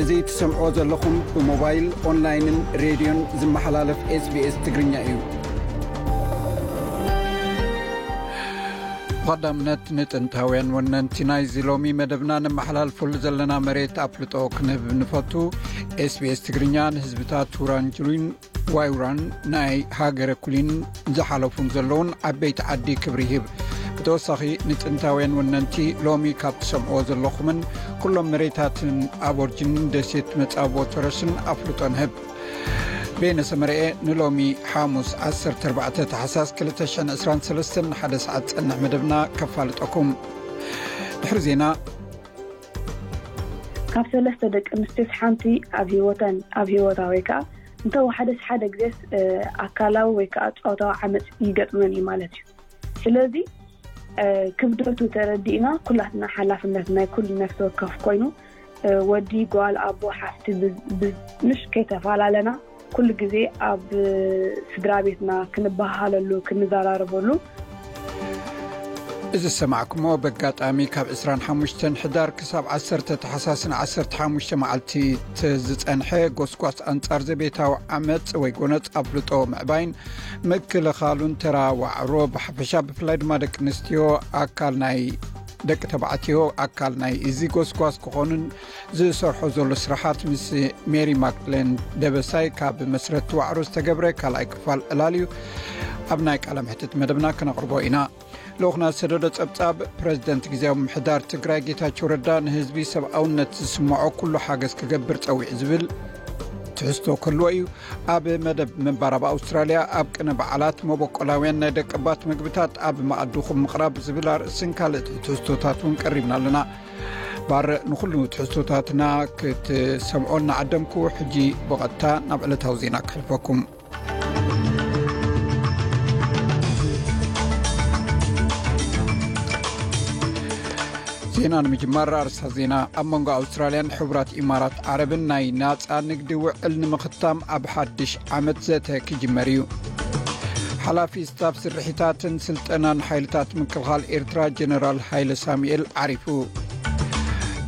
እዚ ትሰምዕዎ ዘለኹም ብሞባይል ኦንላይንን ሬድዮን ዝመሓላለፍ ስbs ትግርኛ እዩ ብቐዳምነት ንጥንታውያን ወነንቲ ናይዚ ሎሚ መደብና ነመሓላልፈሉ ዘለና መሬት ኣፍልጦ ክንህብ ንፈቱ ስቤስ ትግርኛ ንህዝብታት ውራንጅሉን ዋይ ውራን ናይ ሃገረ ኩሊን ዝሓለፉን ዘለውን ዓበይቲ ዓዲ ክብሪ ህብ ብተወሳኺ ንጥንታውያን ወነንቲ ሎሚ ካብ ትሰምዕዎ ዘለኹምን ኩሎም መሬታትን ኣበርጅንን ደሴት መፃቦ ተረስን ኣፍልጦ ንህብ ቤነ ሰመረኤ ንሎሚ ሓሙስ 14 ተሓሳስ 223 ሓደ ሰዓት ዝፀንሕ መደብና ከፋልጠኩም ድሕሪ ዜና ካብ ሰለስተ ደቂ ኣንስትዮስ ሓንቲ ኣብ ሂወተን ኣብ ሂወታ ወይ ከዓ እንተወሓደስ ሓደ ግዜስ ኣካላዊ ወይ ከዓ ፆታዊ ዓመፅ ይገጥመን እዩ ማለት እዩ ስለዚ ክብደቱ ተረዲእና ኩላትና ሓላፍነት ናይ ኩሉ ነፍሲ ወከፍ ኮይኑ ወዲ ጓል ኣቦ ሓፍቲ ምሽ ከይተፋላለና ኩሉ ግዜ ኣብ ስድራ ቤትና ክንበሃሃለሉ ክንዘራርበሉ እዚ ዝሰማዕኩሞ በጋጣሚ ካብ 25 ሕዳር ክሳብ 1 ተሓሳስ ን 15 መዓልቲ ዝፀንሐ ጎስጓስ ኣንፃር ዘቤታዊ ዓመፅ ወይ ጎነፅ ኣፍልጦ ምዕባይን ምክልኻሉን ተራ ዋዕሮ ብሓፈሻ ብፍላይ ድማ ደቂ ኣንስትዮ ኣካል ናይ ደቂ ተባዕትዮ ኣካል ናይ እዚ ጎስጓስ ክኾኑን ዝሰርሖ ዘሎ ስራሓት ምስ ሜሪ ማክሌን ደበሳይ ካብ መስረት ዋዕሮ ዝተገብረ ካልኣይ ክፋል ዕላል እዩ ኣብ ናይ ቃለ ምሕትት መደብና ክነቕርቦ ኢና ልኡክና ዝሰደዶ ፀብፃብ ፕረዚደንት ግዜዊ ምሕዳር ትግራይ ጌታቸው ረዳ ንህዝቢ ሰብኣውነት ዝስምዖ ኩሉ ሓገዝ ክገብር ፀዊዒ ዝብል ትሕዝቶ ክህልዎ እዩ ኣብ መደብ ምንባር ኣብ ኣውስትራልያ ኣብ ቅነ በዓላት መበቆላውያን ናይ ደቀባት መግብታት ኣብ መኣድኹም ምቕራብ ዝብል ኣርእስን ካልእ ትሕዝቶታት እውን ቀሪብና ኣለና ባር ንኩሉ ትሕዝቶታትና ክትሰምዖ እናዓደምኩ ሕጂ ብቐጥታ ናብ ዕለታዊ ዜና ክሕልፈኩም ዜና ንምጅማር ኣርስታት ዜና ኣብ መንጎ ኣውስትራልያን ሕቡራት ኢማራት ዓረብን ናይ ናፃ ንግዲ ውዕል ንምኽታም ኣብ ሓድሽ ዓመት ዘተ ክጅመር እዩ ሓላፊ ስታፍ ስርሒታትን ስልጠናን ሓይልታት ምክልኻል ኤርትራ ጀነራል ሃይለ ሳሙኤል ዓሪፉ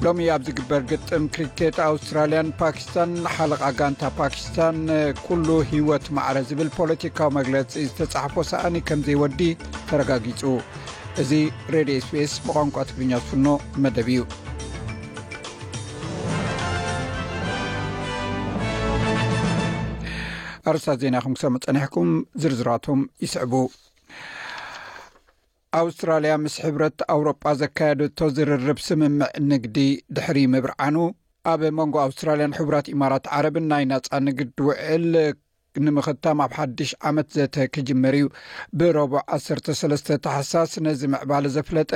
ሎሚ ኣብ ዝግበር ግጥም ክሪኬት ኣውስትራልያን ፓኪስታን ሓለቓ ጋንታ ፓኪስታን ኩሉ ህይወት ማዕረ ዝብል ፖለቲካዊ መግለፂ ዝተፃሓፎ ሰኣኒ ከምዘይወዲ ተረጋጊፁ እዚ ሬድዮ ስፔስ ብቋንቋ ትግርኛ ዝፍኖ መደብ እዩ ኣርስታት ዜና ኹም ክሰሙ ፀኒሕኩም ዝርዝራቶም ይስዕቡ ኣውስትራልያ ምስ ሕብረት ኣውሮጳ ዘካየደቶ ዝርርብ ስምምዕ ንግዲ ድሕሪ ምብርዓኑ ኣብ መንጎ ኣውስትራልያን ሕቡራት ኢማራት ዓረብን ናይ ናፃ ንግድ ውዕል ንምኽታም ኣብ ሓድሽ ዓመት ዘተ ክጅመር እዩ ብረቡዕ ዓሰርተ ሰለስተ ተሓሳስ ነዚ ምዕባለ ዘፍለጠ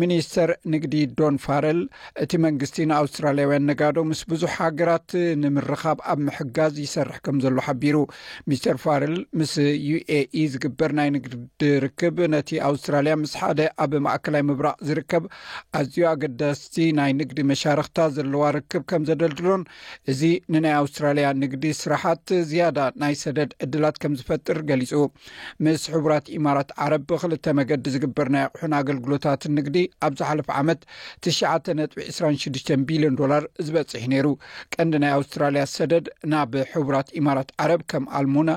ሚኒስተር ንግዲ ዶን ፋረል እቲ መንግስቲ ንኣውስትራልያውያን ነጋዶ ምስ ብዙሕ ሃገራት ንምርኻብ ኣብ ምሕጋዝ ይሰርሕ ከም ዘሎ ሓቢሩ ሚስተር ፋረል ምስ ዩኤኢ ዝግበር ናይ ንግዲ ርክብ ነቲ ኣውስትራልያ ምስ ሓደ ኣብ ማእከላይ ምብራቅ ዝርከብ ኣዝዩ ኣገዳስቲ ናይ ንግዲ መሻርክታ ዘለዋ ርክብ ከም ዘደልድሎን እዚ ንናይ ኣውስትራልያ ንግዲ ስራሓት ዝያዳ ናይ ሰደድ ዕድላት ከም ዝፈጥር ገሊጹ ምስ ሕቡራት ኢማራት ዓረብ ብክልተ መገዲ ዝግበር ናይ ኣቑሑን ኣገልግሎታትን ንግዲ ኣብ ዝሓለፈ ዓመት 9ጥ26 ቢልዮን ዶላር ዝበፅሕ ነይሩ ቀንዲ ናይ ኣውስትራልያ ሰደድ ናብ ሕቡራት ኢማራት ዓረብ ከም ኣልሙና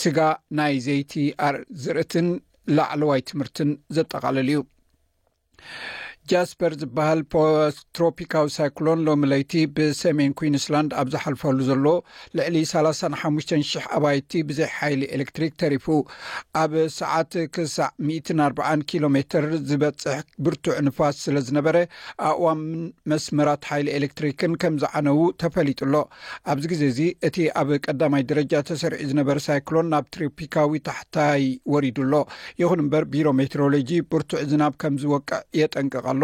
ስጋ ናይ ዘይቲ ኣር ዝርእትን ላዕለዋይ ትምህርትን ዘጠቓለል እዩ ጃስፐር ዝበሃል ፖስትሮፒካዊ ሳይክሎን ሎሚ ለይቲ ብሰሜን ኩንስላንድ ኣብ ዝሓልፈሉ ዘሎ ልዕሊ 3ሓ00 ኣባይቲ ብዘይ ሓይሊ ኤሌክትሪክ ተሪፉ ኣብ ሰዓት ክሳዕ 140 ኪሎ ሜትር ዝበፅሕ ብርቱዕ ንፋስ ስለ ዝነበረ ኣእዋምን መስመራት ሓይሊ ኤሌክትሪክን ከም ዝዓነዉ ተፈሊጡ ኣሎ ኣብዚ ግዜ እዚ እቲ ኣብ ቀዳማይ ደረጃ ተሰሪዑ ዝነበረ ሳይክሎን ናብ ትሮፒካዊ ታሕታይ ወሪዱ ኣሎ ይኹን እምበር ቢሮ ሜትሮሎጂ ብርቱዕ ዝናብ ከም ዝወቅዕ የጠንቅቕ ኣሎ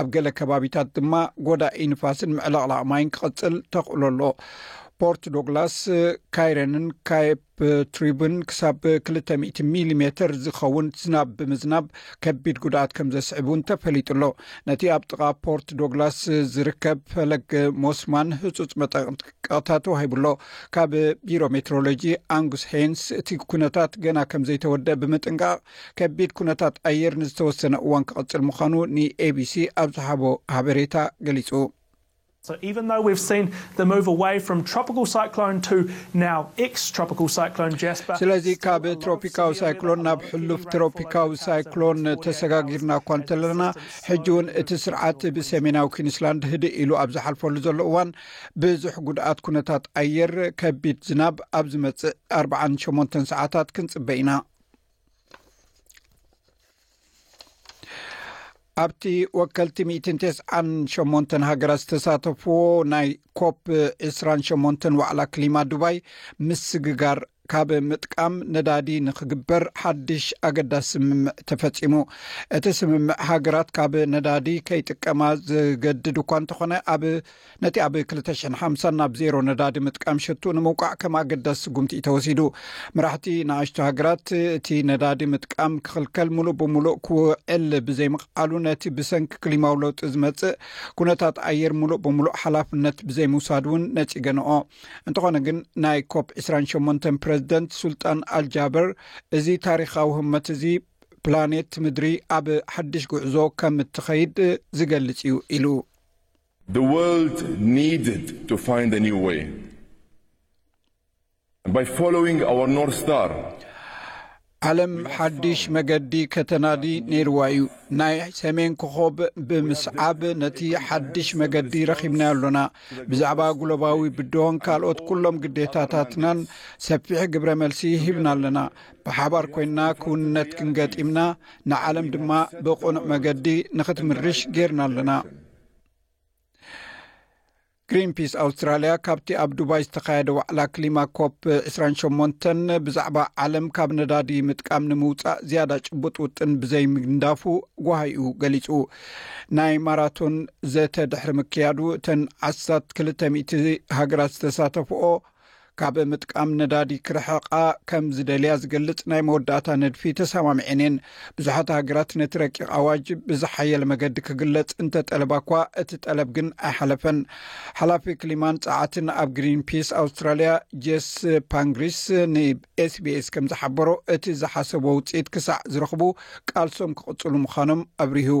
ኣብ ገለ ከባቢታት ድማ ጎዳኢ ንፋስን ምዕለቕላቕ ማይን ክቕፅል ተኽእሎ ኣሎ ፖርት ዶግላስ ካይረንን ካፕ ብትሪቡን ክሳብ ክልተ ሚእቲ ሚሊ ሜተር ዝኸውን ዝናብ ብምዝናብ ከቢድ ጉድኣት ከም ዘስዕብ እውን ተፈሊጡ ኣሎ። ነቲ ኣብ ጥቓ ፖርት ዶግላስ ዝርከብ ፈለግ ሞስማን ህጹጽ መጠንቀቕታ ተዋሂቡ ኣሎ። ካብ ቢሮ ሜትሮሎጂ ኣንጉስ ሄንስ እቲ ኩነታት ገና ከም ዘይተወደእ ብምጥንቃቕ ከቢድ ኩነታት ኣየር ንዝተወሰነ እዋን ክቕጽል ምዃኑ ንኤቢሲ ኣብ ዝሃቦ ሓበሬታ ገሊጹ። So even though we've seen the move away from Tropical Cyclone to now ex-Tropical Cyclone Jasper, ስለዚ ካብ ትሮፒካዊ ሳይክሎን ናብ ሕሉፍ ትሮፒካዊ ሳይክሎን ተሰጋጊርና እኳ እንተለና ሕጂ እውን እቲ ስርዓት ብሰሜናዊ ኩንስላንድ ህድእ ኢሉ ኣብ ዝሓልፈሉ ዘሎ እዋን ብዙሕ ጉድኣት ኩነታት ኣየር ከቢድ ዝናብ ኣብ ዝመፅእ ኣርባዓን ሸሞንተን ሰዓታት ክንፅበ ኢና። ኣብቲ ወከልቲ ሚእትን ቴስዓን ሸሞንተን ሃገራት ዝተሳተፍዎ ናይ ኮፕ ዕስራን ሸሞንተን ዋዕላ ክሊማ ዱባይ ምስስግጋር ካብ ምጥቃም ነዳዲ ንክግበር ሓድሽ ኣገዳሲ ስምምዕ ተፈፂሙ እቲ ስምምዕ ሃገራት ካብ ነዳዲ ከይጥቀማ ዝገድድ እኳ እንተኾነ ኣብ ነቲ ኣብ ክልተ ሽሕን ሓምሳን ናብ ዜሮ ነዳዲ ምጥቃም ሽቱ ንምውቃዕ ከም ኣገዳሲ ስጉምቲ እዩ ተወሲዱ መራሕቲ ንኣሽቶ ሃገራት እቲ ነዳዲ ምጥቃም ክኽልከል ሙሉእ ብምሉእ ክውዕል ብዘይምኽኣሉ ነቲ ብሰንኪ ክሊማዊ ለውጢ ዝመፅእ ኩነታት ኣየር ሙሉእ ብምሉእ ሓላፍነት ብዘይምውሳድ እውን ነፂገንኦ እንተኾነ ግን ናይ ኮፕ 28 ፕረዚደንት ሱልጣን ኣልጃበር እዚ ታሪካዊ ህመት እዚ ፕላኔት ምድሪ ኣብ ሓድሽ ጉዕዞ ከም እትኸይድ ዝገልፅ እዩ ኢሉ The world needed to find a new way. And by following our North Star, ዓለም ሓድሽ መገዲ ከተናዲ ነይርዋ እዩ ናይ ሰሜን ኮኾብ ብምስዓብ ነቲ ሓድሽ መገዲ ረኺብናዮ ኣሎና ብዛዕባ ጉሎባዊ ብድሆን ካልኦት ኩሎም ግዴታታትናን ሰፊሕ ግብረ መልሲ ሂብና ኣለና ብሓባር ኮይንና ክውንነት ክንገጢምና ንዓለም ድማ ብቕኑዕ መገዲ ንክትምርሽ ጌርና ኣለና ግሪንፒስ ኣውስትራልያ ካብቲ ኣብ ዱባይ ዝተካየደ ዋዕላ ክሊማ ኮፕ 28 ብዛዕባ ዓለም ካብ ነዳዲ ምጥቃም ንምውፃእ ዝያዳ ጭቡጥ ውጥን ብዘይ ምንዳፉ ጓሃይኡ ገሊፁ ናይ ማራቶን ዘተ ድሕሪ ምክያዱ እተን ዓስታት 2ልተ00 ሃገራት ዝተሳተፍኦ ካብ ምጥቃም ነዳዲ ክርሕቓ ከም ዝደልያ ዝገልጽ ናይ መወዳእታ ንድፊ ተሰማሚዐን እየን ብዙሓት ሃገራት ነቲ ረቂቕ ኣዋጅ ብዝሓየለ መገዲ ክግለጽ እንተጠለባ እኳ እቲ ጠለብ ግን ኣይሓለፈን ሓላፊ ክሊማን ጸዓትን ኣብ ግሪን ፒስ ኣውስትራልያ ጀስ ፓንግሪስ ንኤስቢስ ከም ዝሓበሮ እቲ ዝሓሰቦ ውፅኢት ክሳዕ ዝረኽቡ ቃልሶም ክቕፅሉ ምዃኖም ኣብሪሁ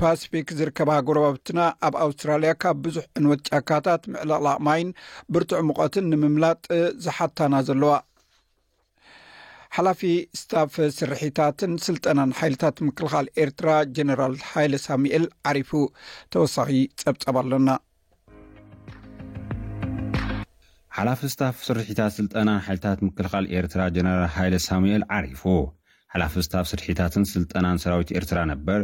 ፓስፊክ ዝርከባ ጎረባብትና ኣብ ኣውስትራልያ ካብ ብዙሕ ዕንወት ጫካታት ምዕልቕላቕ ማይን ብርቱዕ ምቐትን ንምምላጥ ዝሓታና ዘለዋ ሓላፊ ስታፍ ስርሒታትን ስልጠናን ሓይልታት ምክልኻል ኤርትራ ጀነራል ሓይለ ሳሙኤል ዓሪፉ ተወሳኺ ጸብጻብ ኣሎና ሓላፊ ስታፍ ስርሒታት ስልጠና ሓይልታት ምክልኻል ኤርትራ ጀነራል ሃይለ ሳሙኤል ዓሪፉ። ሓላፊ ስታፍ ስርሒታትን ስልጠናን ሰራዊት ኤርትራ ነበር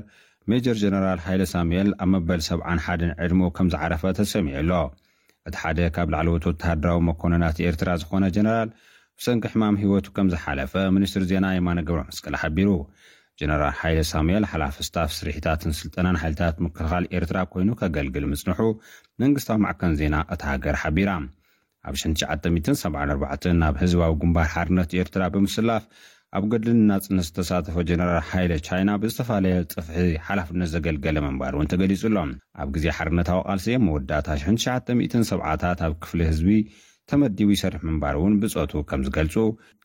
ሜጀር ጀነራል ሃይለ ሳሙኤል ኣብ መበል ሰብዓን ሓደን ዕድመኡ ከም ዝዓረፈ ተሰሚዑ ኣሎ። እቲ ሓደ ካብ ላዕለዎት ወተሃደራዊ መኮነናት ኤርትራ ዝኾነ ጀነራል ብሰንኪ ሕማም ህይወቱ ከም ዝሓለፈ ሚኒስትር ዜና የማነ ገብረመስቀል ሓቢሩ። ጀነራል ሓይለ ሳሙኤል ሓላፊ ስታፍ ስርሒታትን ስልጠናን ሓይልታት ምክልኻል ኤርትራ ኮይኑ ከገልግል ምጽንሑ መንግስታዊ ማዕከን ዜና እታ ሃገር ሓቢራ። ኣብ ሽሕን ትሽዓተ ሚእትን ሰብዓን ኣርባዕተን ናብ ህዝባዊ ግንባር ሓርነት ኤርትራ ብምስላፍ ኣብ ገድሊ ንናጽነት ዝተሳተፈ ጀነራል ሓይለ ቻይና ብዝተፋለየ ጽፍሒ ሓላፍነት ዘገልገለ ምንባሩ እውን ተገሊጹ ኣሎ። ኣብ ግዜ ሓርነታዊ ቃልሲ መወዳእታ ሽሕን ትሽዓተ ሚእትን ሰብዓታት ኣብ ክፍሊ ህዝቢ ተመዲቡ ይሰርሕ ምንባሩ እውን ብፆቱ ከም ዝገልፁ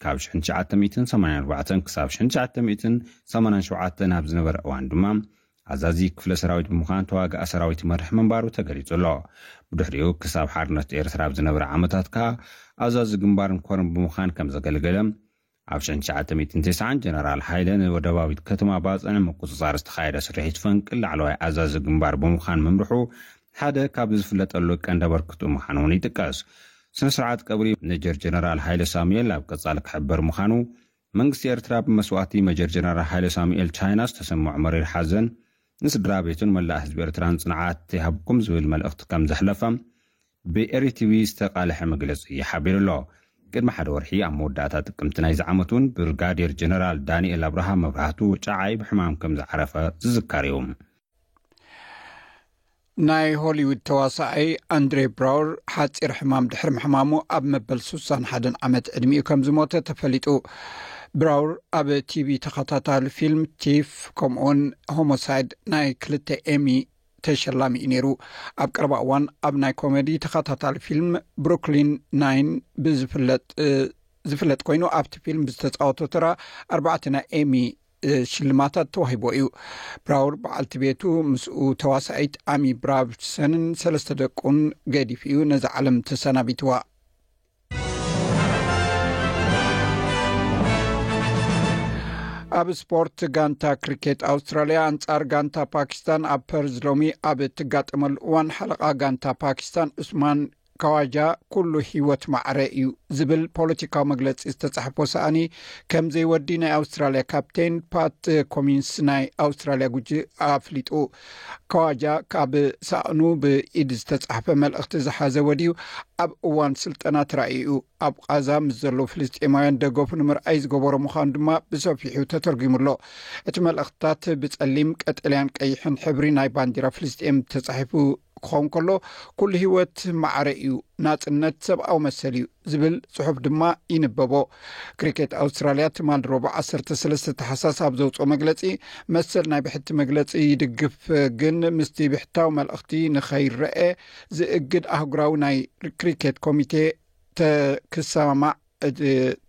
ካብ ሽሕን ትሽዓተ ሚእትን ሰማንያን ኣርባዕተን ክሳብ ሽሕን ትሽዓተ ሚእትን ሰማንያን ሸውዓተን ኣብ ዝነበረ እዋን ድማ ኣዛዚ ክፍለ ሰራዊት ብምዃን ተዋጋኢ ሰራዊት ይመርሕ ምንባሩ ተገሊፁ ኣሎ። ብድሕሪኡ ክሳብ ሓርነት ኤርትራ ኣብ ዝነበረ ዓመታት ከዓ ኣዛዚ ግንባርን ኮርን ብምዃን ከም ዘገልገለ ኣብ ሸን ትሽዓተ ሚእትን ተስዓን ጀነራል ሃይለ ንወደባዊት ከተማ ባጽዕ ንምቁጽጻር ዝተኻየደ ስርሒት ፈንቅል ላዕለዋይ ኣዛዚ ግንባር ብምዃን ምምርሑ ሓደ ካብ ዝፍለጠሉ ቀንዲ ኣበርክትኡ ምዃኑ እውን ይጥቀስ። ስነ ስርዓት ቀብሪ መጀር ጀነራል ሃይለ ሳሙኤል ኣብ ቀጻሊ ክሕበር ምዃኑ መንግስቲ ኤርትራ ብመስዋእቲ መጀር ጀነራል ሃይለ ሳሙኤል ቻይና ዝተሰምዖ መሪር ሓዘን ንስድራ ቤቱን መላእ ህዝቢ ኤርትራን ጽንዓት ይሃብኩም ዝብል መልእኽቲ ከም ዘሕለፈ ብኤሪቲቪ ዝተቓለሐ መግለጺ ሓቢሩ ኣሎ። ቅድሚ ሓደ ወርሒ ኣብ መወዳእታ ጥቅምቲ ናይዚ ዓመት'ውን ብርጋዴር ጀነራል ዳኒኤል ኣብርሃ መብራህቱ፣ ጨዓይ፣ ብሕማም ከም ዝዓረፈ ዝዝከር እዩ። ናይ ሆሊውድ ተዋሳኣይ ኣንድሬ ብራውር ሓጺር ሕማም ድሕሪ ምሕማሙ ኣብ መበል ሱሳን ሓደን ዓመት ዕድሚኡ ከም ዝሞተ ተፈሊጡ። ብራውር ኣብ ቲቪ ተኸታታሊ ፊልም ቲፍ ከምኡውን ሆሞሳይድ ናይ ክልተ ኤሚ ተሸላሚ እዩ ነይሩ። ኣብ ቀረባ እዋን ኣብ ናይ ኮሜዲ ተኸታታሊ ፊልም ብሩክሊን ናይን ብዝፍለጥ ዝፍለጥ ኮይኑ ኣብቲ ፊልም ብዝተፃወቶ ተራ ኣርባዕተ ናይ ኤሚ ሽልማታት ተዋሂቦ እዩ። ብራውር በዓልቲ ቤቱ ምስኡ ተዋሳኢት ኣሚ ብራቭሰንን ሰለስተ ደቁን ገዲፉ እዩ ነዚ ዓለም ተሰናቢትዋ። ኣብ ስፖርት ጋንታ ክሪኬት ኣውስትራልያ ኣንጻር ጋንታ ፓኪስታን ኣብ ፐርዝ ሎሚ ኣብ እትጋጠመሉ እዋን ሓለቓ ጋንታ ፓኪስታን ዑስማን ካዋጃ ኩሉ ሂወት ማዕረ እዩ ዝብል ፖለቲካዊ መግለፂ ዝተፃሓፎ ሰኣኒ ከም ዘይወዲ ናይ ኣውስትራልያ ካፕቴን ፓት ኮሚንስ ናይ ኣውስትራልያ ጉጅ ኣፍሊጡ ካዋጃ ካብ ሳእኑ ብኢድ ዝተጻሕፈ መልእኽቲ ዝሓዘ ወድዩ ኣብ እዋን ስልጠና ተራእዩ ኣብ ቓዛ ምስ ዘለዉ ፍልስጤማውያን ደገፉ ንምርኣይ ዝገበሮ ምዃኑ ድማ ብሰፊሑ ተተርጒሙ ኣሎ እቲ መልእኽትታት ብጸሊም ቀጠልያን ቀይሕን ሕብሪ ናይ ባንዲራ ፍልስጤም ተጻሒፉ ክኸውን ከሎ ኩሉ ህይወት ማዕረ እዩ ናጽነት ሰብኣዊ መሰል እዩ ዝብል ጽሑፍ ድማ ይንበቦ ክሪኬት ኣውስትራልያ ትማል ሮቦ 13 ተሓሳስ ኣብ ዘውፅኦ መግለፂ መሰል ናይ ብሕቲ መግለፂ ይድግፍ ግን ምስቲ ብሕታዊ መልእኽቲ ንኸይረአ ዝእግድ ኣህጉራዊ ናይ ክሪኬት ኮሚቴ ተክሰማማዕ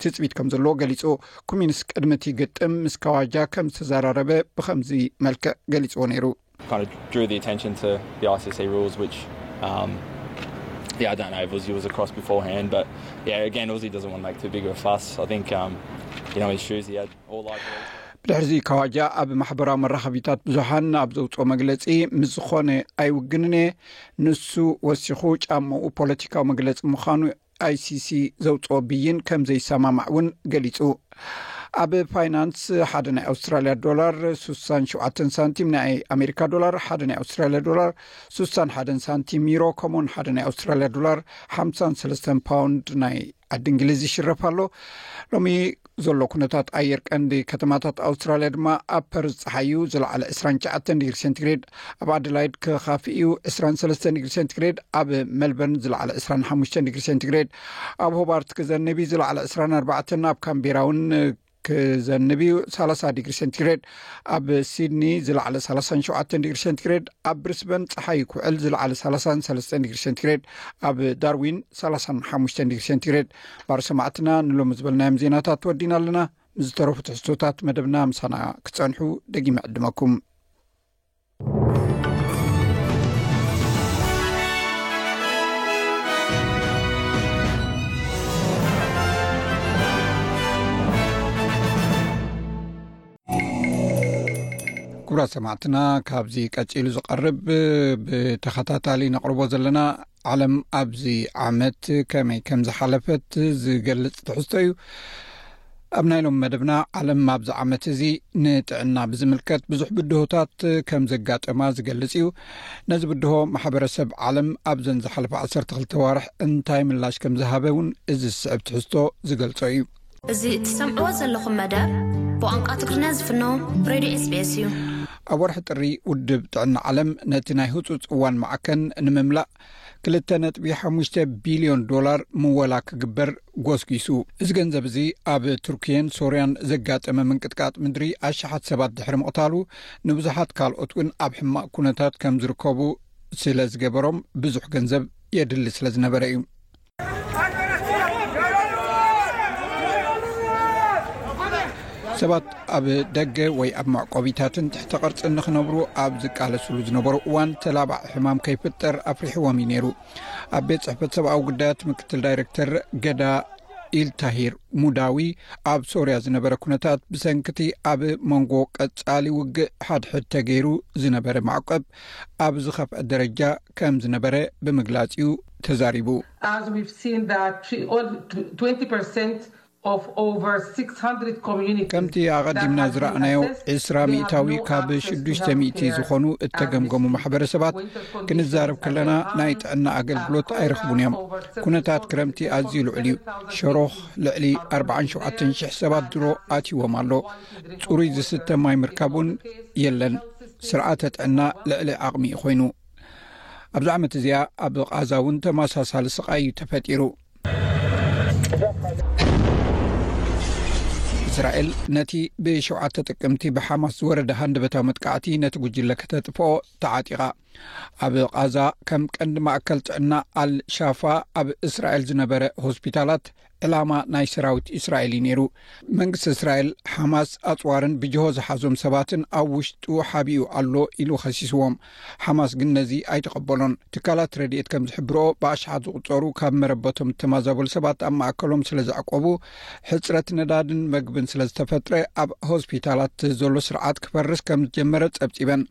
ትፅቢት ከም ዘለዎ ገሊፁ ኩሚንስ ቅድሚ እቲ ግጥም ምስ ካዋጃ ከም ዝተዘራረበ ብከምዚ መልክዕ ገሊፅዎ ነይሩ ብድሕሪዚ ካዋጃ ኣብ ማሕበራዊ መራኸቢታት ብዙሓን ኣብ ዘውፅኦ መግለፂ ምስ ዝኾነ ኣይውግንን እየ ንሱ ወሲኹ ጫማኡ ፖለቲካዊ መግለፂ ምዃኑ ኣይሲሲ ዘውፅኦ ብይን ከም ዘይሰማማዕ እውን ገሊፁ ኣብ ፋይናንስ ሓደ ናይ ኣውስትራሊያ ዶላር ስሳን ሸውዓተን ሳንቲም ናይ ኣሜሪካ ዶላር ሓደ ናይ ኣውስትራሊያ ዶላር ስሳን ሓደን ሳንቲም ዩሮ ከምኡውን ሓደ ናይ ኣውስትራሊያ ዶላር ሓምሳን ሰለስተን ፓውንድ ናይ ዓዲ እንግሊዝ ይሽረፍ ኣሎ ሎሚ ዘሎ ኩነታት ኣየር ቀንዲ ከተማታት ኣውስትራልያ ድማ ኣብ ፐርዝ ፀሓይ እዩ ዝለዓለ 29 ዲግሪ ሴንቲግሬድ ኣብ ኣደላይድ ክካፍእ እዩ 23 ዲግሪ ሴንቲግሬድ ኣብ መልበርን ዝለዓለ 25 ዲግሪ ሴንቲግሬድ ኣብ ሆባርት ክዘንብ እዩ ዝለዓለ 24 ኣብ ካምቢራ እውን ክዘንብ እዩ 30 ዲግሪ ሴንቲግሬድ ኣብ ሲድኒ ዝለዓለ 37 ዲግሪ ሴንቲግሬድ ኣብ ብሪስበን ፀሓይ ኩዕል ዝለዓለ 33 ዲግሪ ሴንቲግሬድ ኣብ ዳርዊን 35 ዲግሪ ሴንቲግሬድ ባር ሰማዕትና ንሎሚ ዝበልናዮም ዜናታት ወዲና ኣለና ምስ ዝተረፉ ትሕዝቶታት መደብና ምሳና ክፀንሑ ደጊመ ዕድመኩም ኩብራት ሰማዕትና ካብዚ ቀፂሉ ዝቀርብ ብተኸታታሊ ነቅርቦ ዘለና ዓለም ኣብዚ ዓመት ከመይ ከም ዝሓለፈት ዝገልጽ ትሕዝቶ እዩ ኣብ ናይ ሎም መደብና ዓለም ኣብዚ ዓመት እዚ ንጥዕና ብዝምልከት ብዙሕ ብድሆታት ከም ዘጋጠማ ዝገልጽ እዩ ነዚ ብድሆ ማሕበረሰብ ዓለም ኣብዘን ዝሓለፈ 12 ዋርሕ እንታይ ምላሽ ከም ዝሃበ እውን እዚ ዝስዕብ ትሕዝቶ ዝገልጾ እዩ እዚ እትሰምዕዎ ዘለኹም መደብ ብቋንቋ ትግርና ዝፍኖ ሬድዮ ኤስቤስ እዩ ኣብ ወርሒ ጥሪ ውድብ ጥዕና ዓለም ነቲ ናይ ህፁፅ እዋን ማዕከን ንምምላእ 2ጥ5 ቢልዮን ዶላር ምወላ ክግበር ጎስጊሱ እዚ ገንዘብ እዚ ኣብ ቱርክየን ሶርያን ዘጋጠመ ምንቅጥቃጥ ምድሪ ኣሸሓት ሰባት ድሕሪ ምቕታሉ ንብዙሓት ካልኦት እውን ኣብ ሕማቅ ኩነታት ከም ዝርከቡ ስለ ዝገበሮም ብዙሕ ገንዘብ የድሊ ስለ ዝነበረ እዩ ሰባት ኣብ ደገ ወይ ኣብ መዕቆቢታትን ትሕተ ቅርፂ ንክነብሩ ኣብ ዝቃለስሉ ዝነበሩ እዋን ተላባዕ ሕማም ከይፍጠር ኣፍሪሕዎም እዩ ነይሩ ኣብ ቤት ፅሕፈት ሰብኣዊ ጉዳያት ምክትል ዳይረክተር ገዳ ኢልታሂር ሙዳዊ ኣብ ሶርያ ዝነበረ ኩነታት ብሰንኪቲ ኣብ መንጎ ቀፃሊ ውግእ ሓድሕድ ተገይሩ ዝነበረ ማዕቀብ ኣብ ዝኸፍዐ ደረጃ ከም ዝነበረ ብምግላጽ'ዩ ተዛሪቡ። ከምቲ ኣቐዲምና ዝረኣናዮ፣ ዕስራ ሚእታዊ ካብ ሽዱሽተ ሚእቲ ዝኾኑ እተገምገሙ ማሕበረሰባት ክንዛረብ ከለና ናይ ጥዕና ኣገልግሎት ኣይረኽቡን እዮም። ኩነታት ክረምቲ ኣዝዩ ልዑል እዩ። ሸሮኽ ልዕሊ ኣርብዓን ሸውዓተን ሽሕ ሰባት ድሮ ኣትይዎም ኣሎ። ጽሩይ ዝስተ ማይ ምርካብ እውን የለን። ስርዓተ ጥዕና ልዕሊ ዓቕሚ እዩ ኮይኑ ኣብዚ ዓመት እዚኣ ኣብ ቓዛ እውን ተመሳሳሊ ስቓይ እዩ ተፈጢሩ እስራኤል ነቲ ብሸተ ጥቅምቲ ብሓማስ ዝወረደ ሃንደበታዊ መጥቃዕቲ ነቲ ጉጅለ ከተጥፍኦ ተዓጢቓ ኣብ ቓዛ ከም ቀንዲ ማእከል ጥዕና ኣልሻፋ ኣብ እስራኤል ዝነበረ ሆስፒታላት ዕላማ ናይ ሰራዊት እስራኤል እዩ ነይሩ። መንግስቲ እስራኤል ሓማስ ኣፅዋርን ብጅሆ ዝሓዞም ሰባትን ኣብ ውሽጡ ሓቢኡ ኣሎ ኢሉ ኸሲስዎም። ሓማስ ግን ነዚ ኣይተቐበሎን። ትካላት ረድኤት ከም ዝሕብርኦ ብኣሽሓት ዝቑፀሩ ካብ መረበቶም ዝተማዛበሉ ሰባት ኣብ ማእከሎም ስለ ዘዕቆቡ ሕፅረት ነዳድን መግብን ስለ ዝተፈጥረ ኣብ ሆስፒታላት ዘሎ ስርዓት ክፈርስ ከም ዝጀመረ ፀብፂበን።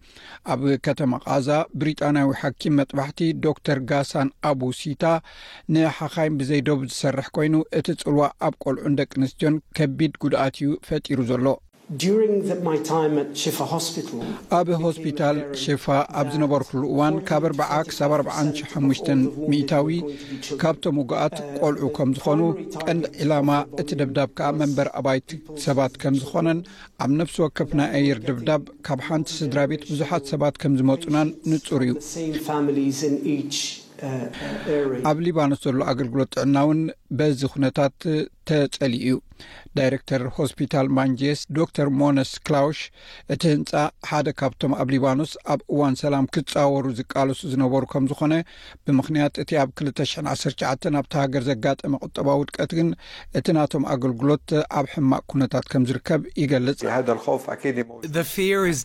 ኣብ ከተማ ቓዛ ብሪጣንያዊ ሓኪም መጥባሕቲ ዶክተር ጋሳን ኣቡ ሲታ ንሓኻይም ብዘይዶብ ዝሰርሕ ኮይኑ እቲ ፅልዋ ኣብ ቆልዑን ደቂ ኣንስትዮን ከቢድ ጉድኣት እዩ ፈጢሩ ዘሎ። ኣብ ሆስፒታል ሽፋ ኣብ ዝነበርኩሉ እዋን ካብ ኣርብዓ ክሳብ ኣርብዓን ሓሙሽተን ሚእታዊ ካብቶም ውጉኣት ቆልዑ ከም ዝኾኑ ቀንዲ ዒላማ እቲ ደብዳብ ከዓ መንበሪ ኣባይቲ ሰባት ከም ዝኾነን ኣብ ነፍሲ ወከፍ ናይ ኣየር ደብዳብ ካብ ሓንቲ ስድራቤት ብዙሓት ሰባት ከም ዝመጹናን ንጹር እዩ። ኣብ ሊባኖስ ዘሎ ኣገልግሎት ጥዕና እውን በዚ ኩነታት ተጸልዩ እዩ። ዳይረክተር ሆስፒታል ማንጄስ ዶክተር ሞነስ ክላውሽ እቲ ህንጻ ሓደ ካብቶም ኣብ ሊባኖስ ኣብ እዋን ሰላም ክጻወሩ ዝቃለሱ ዝነበሩ ከም ዝኾነ ብምኽንያት እቲ ኣብ ክልተ ሽሕን ዓሰርተ ትሽዓተን ኣብቲ ሃገር ዘጋጠመ ቁጠባዊ ውድቀት ግን እቲ ናቶም ኣገልግሎት ኣብ ሕማቕ ኩነታት ከም ዝርከብ ይገልጽ።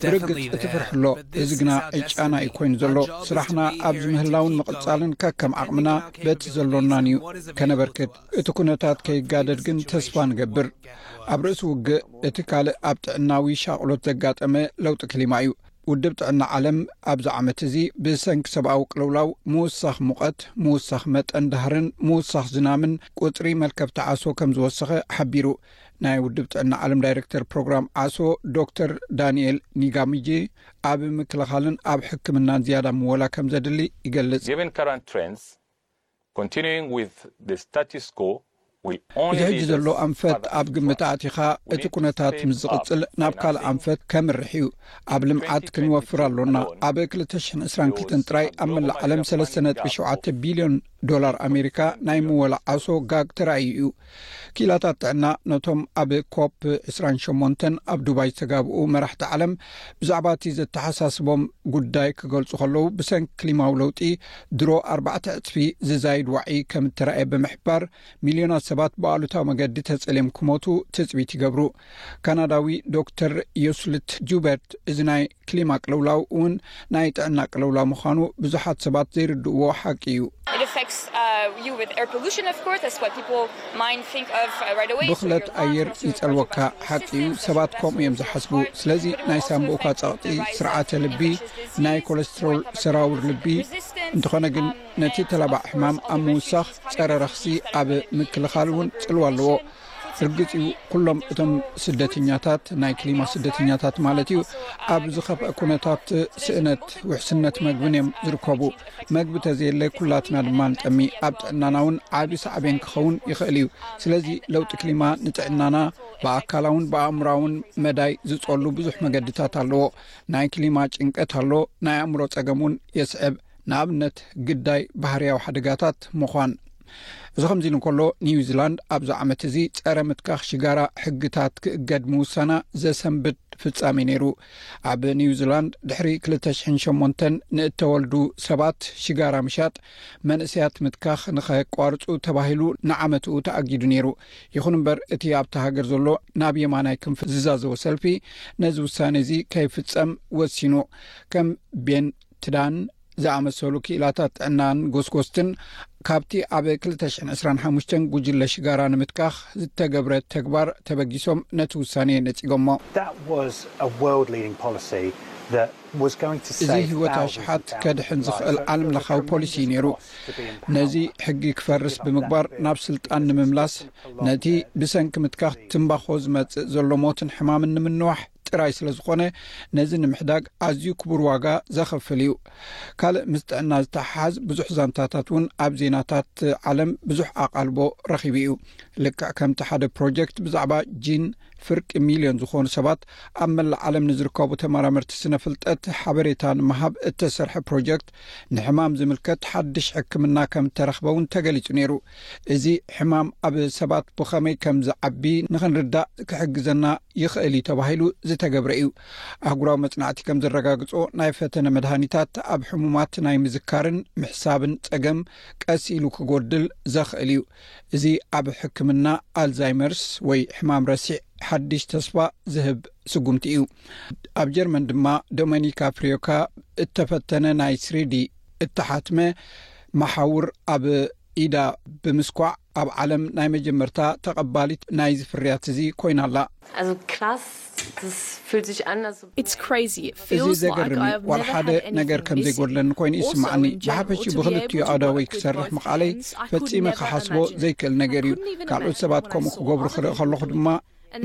ብርግጽ እቲ ፍርሒ ኣሎ፣ እዚ ግና ዕጫና እዩ ኰይኑ ዘሎ። ስራሕና ኣብዚ ምህላውን ምቕጻልን ከከም ዓቕምና በቲ ዘሎናን እዩ ከነበርክት። እቲ ኩነታት ከይጋደድ ግን ተስፋ ንገብር። ኣብ ርእሲ ውግእ እቲ ካልእ ኣብ ጥዕናዊ ሻቕሎት ዘጋጠመ ለውጢ ክሊማ እዩ። ውድብ ጥዕና ዓለም ኣብዚ ዓመት እዚ ብሰንኪ ሰብኣዊ ቅልውላው ምውሳኽ ሙቐት ምውሳኽ መጠን ዳህርን ምውሳኽ ዝናምን ቁፅሪ መልከፍቲ ዓሶ ከም ዝወሰኸ ሓቢሩ ናይ ውድብ ጥዕና ዓለም ዳይረክተር ፕሮግራም ዓሶ ዶክተር ዳንኤል ኒጋሚጂ ኣብ ምክልኻልን ኣብ ሕክምናን ዝያዳ ምወላ ከም ዘድሊ ይገልፅ እዚ ሕጂ ዘሎ ኣንፈት ኣብ ግምት ኣእቲኻ፣ እቲ ኩነታት ምስ ዝቕጽል ናብ ካልእ ኣንፈት ከምርሕ እዩ። ኣብ ልምዓት ክንወፍር ኣሎና። ኣብ ክልተ ሽሕን ዕስራን ክልተን ጥራይ ኣብ መላእ ዓለም ሰለስተ ነጥቢ ሸውዓተ ቢልዮን ዶላር ኣሜሪካ ናይ ምወላ ዓሶ ጋግ ተራእዩ እዩ። ኪኢላታት ጥዕና ነቶም ኣብ ኮፕ ዕስራን ሸሞንተን ኣብ ዱባይ ዝተጋብኡ መራሕቲ ዓለም ብዛዕባ እቲ ዘተሓሳስቦም ጉዳይ ክገልጹ ከለዉ ብሰንኪ ክሊማዊ ለውጢ ድሮ ኣርባዕተ ዕጽፊ ዝዛይድ ዋዒ ከም እተራእየ ብምሕባር ሚልዮናት ሰባት ብኣሉታዊ መገዲ ተጸልዮም ክሞቱ ትጽቢት ይገብሩ። ካናዳዊ ዶክተር ዮስልት ጁበርት እዚ ናይ ክሊማ ቅልውላው እውን ናይ ጥዕና ቅልውላው ምዃኑ ብዙሓት ሰባት ዘይርድእዎ ሓቂ እዩ። ብኽለት ኣየር ይጸልወካ፣ ሓቂ እዩ፣ ሰባት ከምኡ እዮም ዝሓስቡ። ስለዚ ናይ ሳንቡእካ ጸቕጢ፣ ስርዓተ ልቢ፣ ናይ ኮለስትሮል፣ ሰራውር ልቢ። እንተኾነ ግን ነቲ ተላባዕ ሕማም ኣብ ምውሳኽ፣ ጸረ ረኽሲ ኣብ ምክልኻል እውን ጽልዋ ኣለዎ። ርግፅ እዩ ኩሎም እቶም ስደተኛታት ናይ ክሊማ ስደተኛታት ማለት እዩ ኣብ ዝኸፍአ ኩነታት ስእነት ውሕስነት መግብን እዮም ዝርከቡ መግቢ ተዘየለ ኩላትና ድማ ንጠሚ ኣብ ጥዕናና እውን ዓብ ሳዕቤን ክኸውን ይኽእል እዩ ስለዚ ለውጢ ክሊማ ንጥዕናና ብኣካላውን ብኣእምራውን መዳይ ዝፀሉ ብዙሕ መገድታት ኣለዎ ናይ ክሊማ ጭንቀት ኣሎ ናይ ኣእምሮ ፀገም እውን የስዕብ ንኣብነት ግዳይ ባህርያዊ ሓደጋታት ምዃን። እዚ ከምዚ ኢሉ እንከሎ ኒውዚላንድ ኣብዚ ዓመት እዚ ጸረ ምትካኽ ሽጋራ ሕግታት ክእገድ ምውሳና ዘሰንብድ ፍጻሜ ነይሩ። ኣብ ኒውዚላንድ ድሕሪ ክልተ ሽሕን ሸሞንተን ንእተወልዱ ሰባት ሽጋራ ምሻጥ መንእሰያት ምትካኽ ንኸቋርጹ ተባሂሉ ንዓመትኡ ተኣጊዱ ነይሩ። ይኹን እምበር እቲ ኣብታ ሃገር ዘሎ ናብ የማናይ ክንፊ ዝዛዘወ ሰልፊ ነዚ ውሳኔ እዚ ከይፍጸም ወሲኑ ከም ቤን ትዳን ዝኣመሰሉ ክኢላታት ጥዕናን ጎስጎስትን ካብቲ ኣብ 225 ጉጅለ ሽጋራ ንምትካኽ ዝተገብረ ተግባር ተበጊሶም ነቲ ውሳኔ ነጺጎሞ። እዚ ህይወት ኣሽሓት ከድሕን ዝኽእል ዓለም ለኻዊ ፖሊሲ እዩ ነይሩ። ነዚ ሕጊ ክፈርስ ብምግባር ናብ ስልጣን ንምምላስ ነቲ ብሰንኪ ምትካኽ ትምባኾ ዝመጽእ ዘሎ ሞትን ሕማምን ንምንዋሕ ጥራይ ስለ ዝኾነ ነዚ ንምሕዳግ ኣዝዩ ክቡር ዋጋ ዘኸፍል እዩ ካልእ ምስ ጥዕና ዝተሓሓዝ ብዙሕ ዛንታታት እውን ኣብ ዜናታት ዓለም ብዙሕ ኣቓልቦ ረኺቡ እዩ ልክዕ ከምቲ ሓደ ፕሮጀክት ብዛዕባ ጂን ፍርቂ ሚልዮን ዝኾኑ ሰባት ኣብ መላእ ዓለም ንዝርከቡ ተመራመርቲ ስነ ፍልጠት ሓበሬታ ንምሃብ እተሰርሐ ፕሮጀክት ንሕማም ዝምልከት ሓድሽ ሕክምና ከም እተረኽበ እውን ተገሊጹ ነይሩ እዚ ሕማም ኣብ ሰባት ብኸመይ ከም ዝዓቢ ንኽንርዳእ ክሕግዘና ይኽእል እዩ ተባሂሉ ዝተገብረ እዩ። ኣህጉራዊ መጽናዕቲ ከም ዘረጋግጾ፣ ናይ ፈተነ መድሃኒታት ኣብ ሕሙማት ናይ ምዝካርን ምሕሳብን ጸገም ቀስ ኢሉ ክጎድል ዘኽእል እዩ። እዚ ኣብ ሕክምና ኣልዛይመርስ ወይ ሕማም ረሲዕ ሓድሽ ተስፋ ዝህብ ስጉምቲ እዩ። ኣብ ጀርመን ድማ ዶመኒካ ፍሪዮካ እተፈተነ ናይ ስሪዲ እተሓትመ መሓውር ኣብ ኢዳ ብምስኳዕ ኣብ ዓለም ናይ መጀመርታ ተቐባሊት ናይዚ ፍርያት እዚ ኮይና ኣላ። እዚ ዘገርም እዩ፣ ዋላ ሓደ ነገር ከም ዘይጎድለኒ ኮይኑ እዩ ዝስምዓኒ። ብሓፈሽኡ ብኽልቲኡ ኣእዳወይ ክሰርሕ ምኽኣለይ ፈጺመ ክሓስቦ ዘይክእል ነገር እዩ፣ ካልኦት ሰባት ከምኡ ክገብሩ ክርኢ ከለኹ ድማ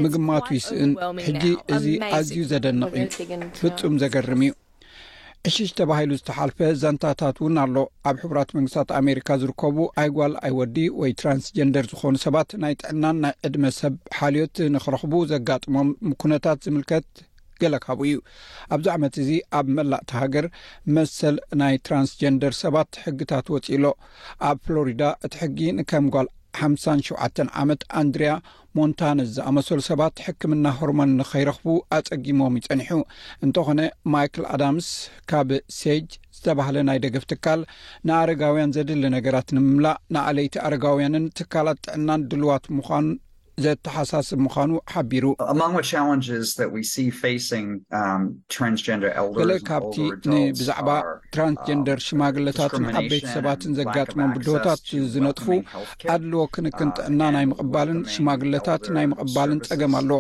ምግማቱ ይስእን። ሕጂ እዚ ኣዝዩ ዘደንቕ እዩ፣ ፍጹም ዘገርም እዩ። ዕሽሽ ተባሂሉ ዝተሓልፈ ዘንታታት እውን ኣሎ ኣብ ሕቡራት መንግስታት ኣሜሪካ ዝርከቡ ኣይጓል ኣይወዲ ወይ ትራንስጀንደር ዝኾኑ ሰባት ናይ ጥዕናን ናይ ዕድመ ሰብ ሓልዮት ንክረኽቡ ዘጋጥሞም ኩነታት ዝምልከት ገለ ካብኡ እዩ ኣብዚ ዓመት እዚ ኣብ መላእቲ ሃገር መሰል ናይ ትራንስጀንደር ሰባት ሕግታት ወፂእሎ ኣብ ፍሎሪዳ እቲ ሕጊ ንከም ጓል ሓምሳን ሸውዓተን ዓመት ኣንድርያ ሞንታነዝ ዝኣመሰሉ ሰባት ሕክምና ሆርሞን ንኸይረኽቡ ኣጸጊሞም እዩ ጸኒሑ። እንተኾነ ማይክል ኣዳምስ ካብ ሴጅ ዝተባህለ ናይ ደገፍ ትካል ንኣረጋውያን ዘድሊ ነገራት ንምምላእ ንኣለይቲ ኣረጋውያንን ትካላት ጥዕናን ድልዋት ምዃን ዘተሓሳስብ ምዃኑ ሓቢሩ። ገለ ካብቲ ንብዛዕባ ትራንስጀንደር ሽማግለታትን ዓበይቲ ሰባትን ዘጋጥሞም ብድሆታት ዝነጥፉ ኣድልዎ ክንክን ጥዕና ናይ ምቕባልን ሽማግለታት ናይ ምቕባልን ጸገም ኣሎ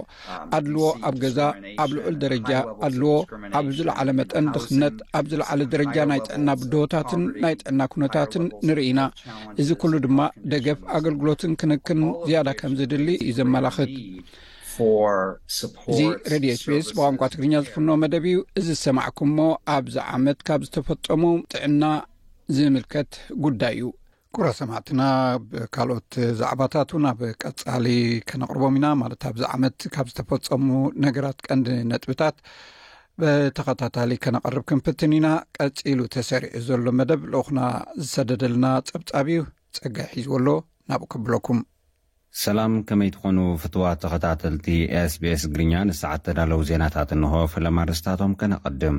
ኣድልዎ ኣብ ገዛ ኣብ ልዑል ደረጃ ኣድልዎ ኣብ ዝለዓለ መጠን ድኽነት ኣብ ዝለዓለ ደረጃ ናይ ጥዕና ብድሆታትን ናይ ጥዕና ኩነታትን ንርኢ ኢና እዚ ኩሉ ድማ ደገፍ ኣገልግሎትን ክንክን ዝያዳ ከም ዝድሊ እዩ ዘመላኽት እዚ ሬድዮ ስፔስ ብቋንቋ ትግርኛ ዝፍኖ መደብ እዩ እዚ ዝሰማዕኩምሞ ኣብዚ ዓመት ካብ ዝተፈጸሙ ጥዕና ዝምልከት ጉዳይ እዩ ኩብራ ሰማዕትና ካልኦት ዛዕባታት ውን ኣብ ቀፃሊ ከነቕርቦም ኢና ማለት ኣብዚ ዓመት ካብ ዝተፈፀሙ ነገራት ቀንዲ ነጥብታት ብተኸታታሊ ከነቐርብ ክንፍትን ኢና ቀፂሉ ተሰሪዑ ዘሎ መደብ ልኡኹና ዝሰደደልና ፀብፃብ እዩ ፀጋይ ሒዝዎ ኣሎ ናብኡ ከብለኩም ሰላም ከመይ ትኾኑ ፍትዋ ተኸታተልቲ ስbስ ግርኛ ንሰዓት ተዳለው ዜናታት እንሆ ፈለማ ርስታቶም ከነቐድም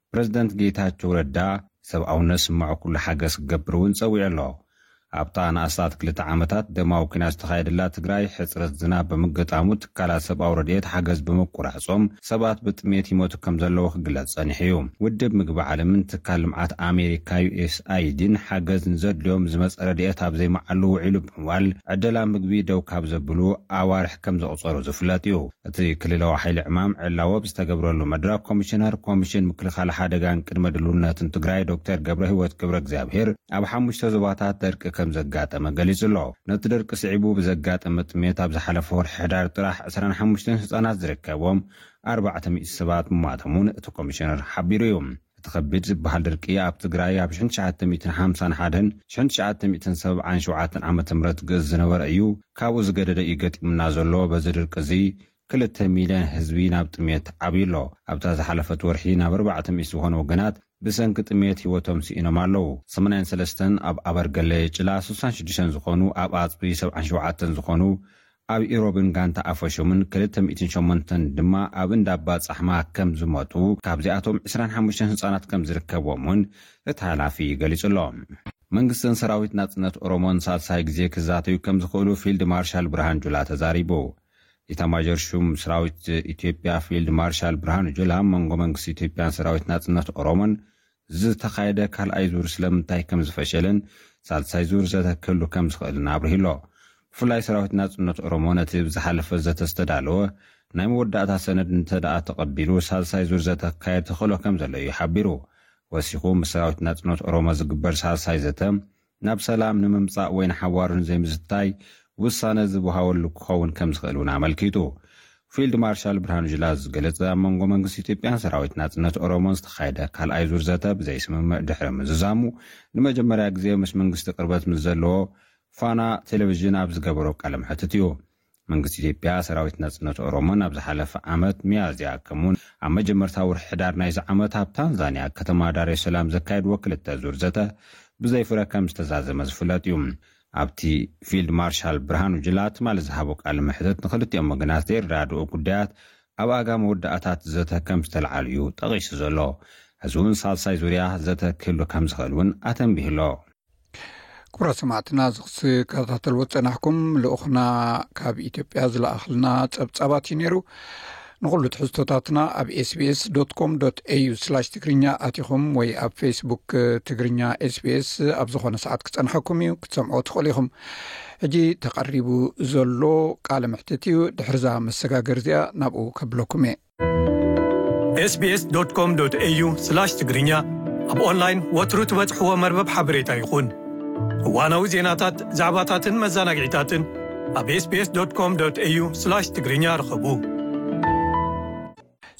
ፕረዚደንት ጌታቸው ረዳ ሰብኣውነት ዝስመዖ ኩሉ ሓገዝ ክገብር እውን ፀዊዑ ኣሎ። ኣብታ ንኣስታት ክልተ ዓመታት ደማዊ ኲናት ዝተኻየደላ ትግራይ ሕፅረት ዝናብ ብምገጣሙ ትካላት ሰብኣዊ ረድኤት ሓገዝ ብምቁራፆም ሰባት ብጥሜት ይሞቱ ከምዘለዉ ክግለፅ ፀኒሑ እዩ። ውድብ ምግቢ ዓለምን ትካል ልምዓት ኣሜሪካ ዩኤስኣይዲን ሓገዝ ንዘድልዮም ዝመፀ ረድኤት ኣብ ዘይምዓሉ ውዒሉ ብምባል ዕደላ ምግቢ ደው ካብ ዘብሉ ኣዋርሕ ከምዘቑፀሩ ዝፍለጥ እዩ። እቲ ክልላዊ ሓይሊ ዕማም ዕላዊ ኣብ ዝተገብረሉ መድረኽ ኮሚሽነር ኮሚሽን ምክልኻል ሓደጋን ቅድመ ድልውነትን ትግራይ ዶክተር ገብረሂወት ገብረእግዚኣብሄር ኣብ ሓሙሽተ ዞባታት ደርቂ ከምዘጋጠመ ገሊፁ'ሎ። ነቲ ደርቂ ስዒቡ ብዘጋጠመ ጥምየት ኣብ ዝሓለፈ ወርሒ ሕዳር ጥራሕ ዕስራን ሓሙሽተን ህፃናት ዝርከቦም ኣርባዕተ ሚእቲ ሰባት ምሟቶም'ውን እቲ ኮሚሽነር ሓቢሩ እዩ። እቲ ከቢድ ዝበሃል ድርቂ ኣብ ትግራይ ኣብ ሽሕን ትሽዓተ ሚእትን ሓምሳን ሓደን ሽሕን ትሽዓተ ሚእትን ሰብዓን ሸውዓተን ዓመተ ምህረት ግእዝ ዝነበረ እዩ ካብኡ ዝገደደ እዩ ገጢሙና ዘሎ በዚ ድርቂ እዚ ክልተ ሚልየን ህዝቢ ናብ ጥምየት ዓብዩ ኣሎ ኣብታ ዝሓለፈት ወርሒ ናብ ኣርባዕተ ሚእቲ ዝኾኑ ወገናት ብሰንኪ ጥምየት ሂወቶም ስኢኖም ኣለው ሰማንያን ሰለስተን ኣብ ኣበርገለ ጭላ ስሳን ሽዱሽተን ዝኾኑ ኣብ ኣፅቢ ሰብዓን ሸውዓተን ዝኾኑ ኣብ ኢሮብን ጋንታ ኣፈሹምን ክልተ ሚእትን ሸሞንተን ድማ ኣብ እንዳባ ጻሕማ ከም ዝሞቱ ካብዚኣቶም ዕስራን ሓሙሽተን ህጻናት ከም ዝርከብዎም ውን እቲ ሃላፊ ገሊጹ'ሎ። መንግስትን ሰራዊት ናጽነት ኦሮሞን ሳልሳይ ግዜ ክዛተዩ ከም ዝኽእሉ ፊልድ ማርሻል ብርሃን ጁላ ተዛሪቡ። ኢታማዦር ሹም ስራዊት ኢትዮጵያ ፊልድ ማርሻል ብርሃኑ ጁላ መንጎ መንግስቲ ኢትዮጵያን ሰራዊት ናጽነት ኦሮሞን ዝተኻየደ ካልኣይ ዙር ስለምንታይ ከም ዝፈሸለን ሳልሳይ ዙር ዘተ ክህሉ ከም ዝኽእልን ኣብሪሁ'ሎ። ብፍላይ ሰራዊት ናጽነት ኦሮሞ ነቲ ብዝሓለፈ ዘተ ዝተዳለወ ናይ መወዳእታ ሰነድ እንተድኣ ተቐቢሉ ሳልሳይ ዙር ዘተ ክካየድ ተኽእሎ ከም ዘሎ እዩ ሓቢሩ። ወሲኹ ምስ ሰራዊት ናጽነት ኦሮሞ ዝግበር ሳልሳይ ዘተ ናብ ሰላም ንምምጻእ ወይ ንሓዋሩ ንዘይምዝታይ ውሳነ ዝወሃበሉ ክኸውን ከም ዝኽእል እውን ኣመልኪቱ። ፊልድ ማርሻል ብርሃኑ ጁላ ዝገለጸ ኣብ መንጎ መንግስቲ ኢትዮጵያን ሰራዊት ናጽነት ኦሮሞን ዝተኻየደ ካልኣይ ዙር ዘተ ብዘይስምምዕ ድሕሪ ምዝዛሙ ንመጀመርያ ግዜ ምስ መንግስቲ ቅርበት ምስ ዘለዎ ፋና ቴሌቪዥን ኣብ ዝገበሮ ቃለ መሕትት እዩ። መንግስቲ ኢትዮጵያ፣ ሰራዊት ናጽነት ኦሮሞን ኣብ ዝሓለፈ ዓመት ሚያዝያ ከምኡውን ኣብ መጀመርታ ወርሒ ሕዳር ናይዚ ዓመት ኣብ ታንዛንያ ከተማ ዳሬሰላም ዘካየድዎ ክልተ ዙር ዘተ ብዘይፍረ ከም ዝተዛዘመ ዝፍለጥ እዩ። ኣብቲ ፊልድ ማርሻል ብርሃኑ ጁላ ትማሊ ዝሃቦ ቃለ መሕትት ንክልቲኦም ወገናት ዘይረዳድኡ ጉዳያት ኣብ ኣጋ መወዳእታ እቲ ዘተ ከም ዝተልዓሉ እዩ ጠቒሱ ዘሎ። ሕዚ እውን ሳልሳይ ዙርያ ዘተ ክህሉ ከም ዝኽእል እውን ኣተንቢሁ ኣሎ። ኩብራት ሰማዕትና እዚ ክትከታተልዎ ዝፀናሕኩም ልኡክና ካብ ኢትዮጵያ ዝለኣክልና ፀብፃባት እዩ ነይሩ ንኩሉ ትሕዝቶታትና ኣብ ኤስቢስ ዶ ኮም ዶ ኤዩ ስላሽ ትግርኛ ኣትኹም ወይ ኣብ ፌስቡክ ትግርኛ ኤስቢስ ኣብ ዝኮነ ሰዓት ክፀንሐኩም እዩ ክትሰምዑ ትኽእሉ ኢኹም ሕጂ ተቀሪቡ ዘሎ ቃል ምሕትት እዩ ድሕርዛ መሰጋገር እዚኣ ናብኡ ከብለኩም እየ ኤስቢኤስ ዶት ኮም ዶት ኤዩ ስላሽ ትግርኛ ኣብ ኦንላይን ወትሩ ትበጽሕዎ መርበብ ሓበሬታ ይኹን። እዋናዊ ዜናታት፣ ዛዕባታትን መዘናግዒታትን ኣብ ኤስቢኤስ ዶት ኮም ዶት ኤዩ ስላሽ ትግርኛ ርኸቡ።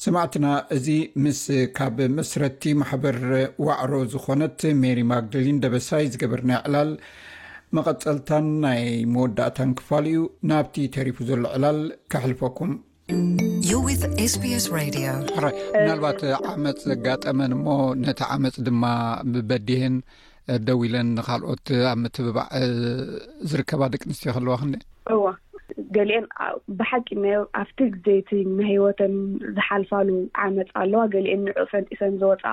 ሰማዕትና እዚ ምስ ካብ መስረቲ ማሕበር ዋዕሮ ዝኾነት ሜሪ ማግደሊን ደበሳይ ዝገበርና ዕላል መቐፀልታን ናይ መወዳእታን ክፋል እዩ ናብቲ ተሪፉ ዘሎ ዕላል ከሕልፈኩም ምናልባት ዓመፅ ዘጋጠመን እሞ ነቲ ዓመፅ ድማ ብበዲህን ደው ኢለን ንካልኦት ኣብ ምትብባዕ ዝርከባ ደቂ ኣንስትዮ ከለዋ ክንደ እዋ ገሊአን ብሓቂ ኣብቲ ግዜ እቲ ናይ ሂወተን ዝሓልፋሉ ዓመፅ ኣለዋ ገሊአን ንዑ ፈንጢሰን ዝወፃ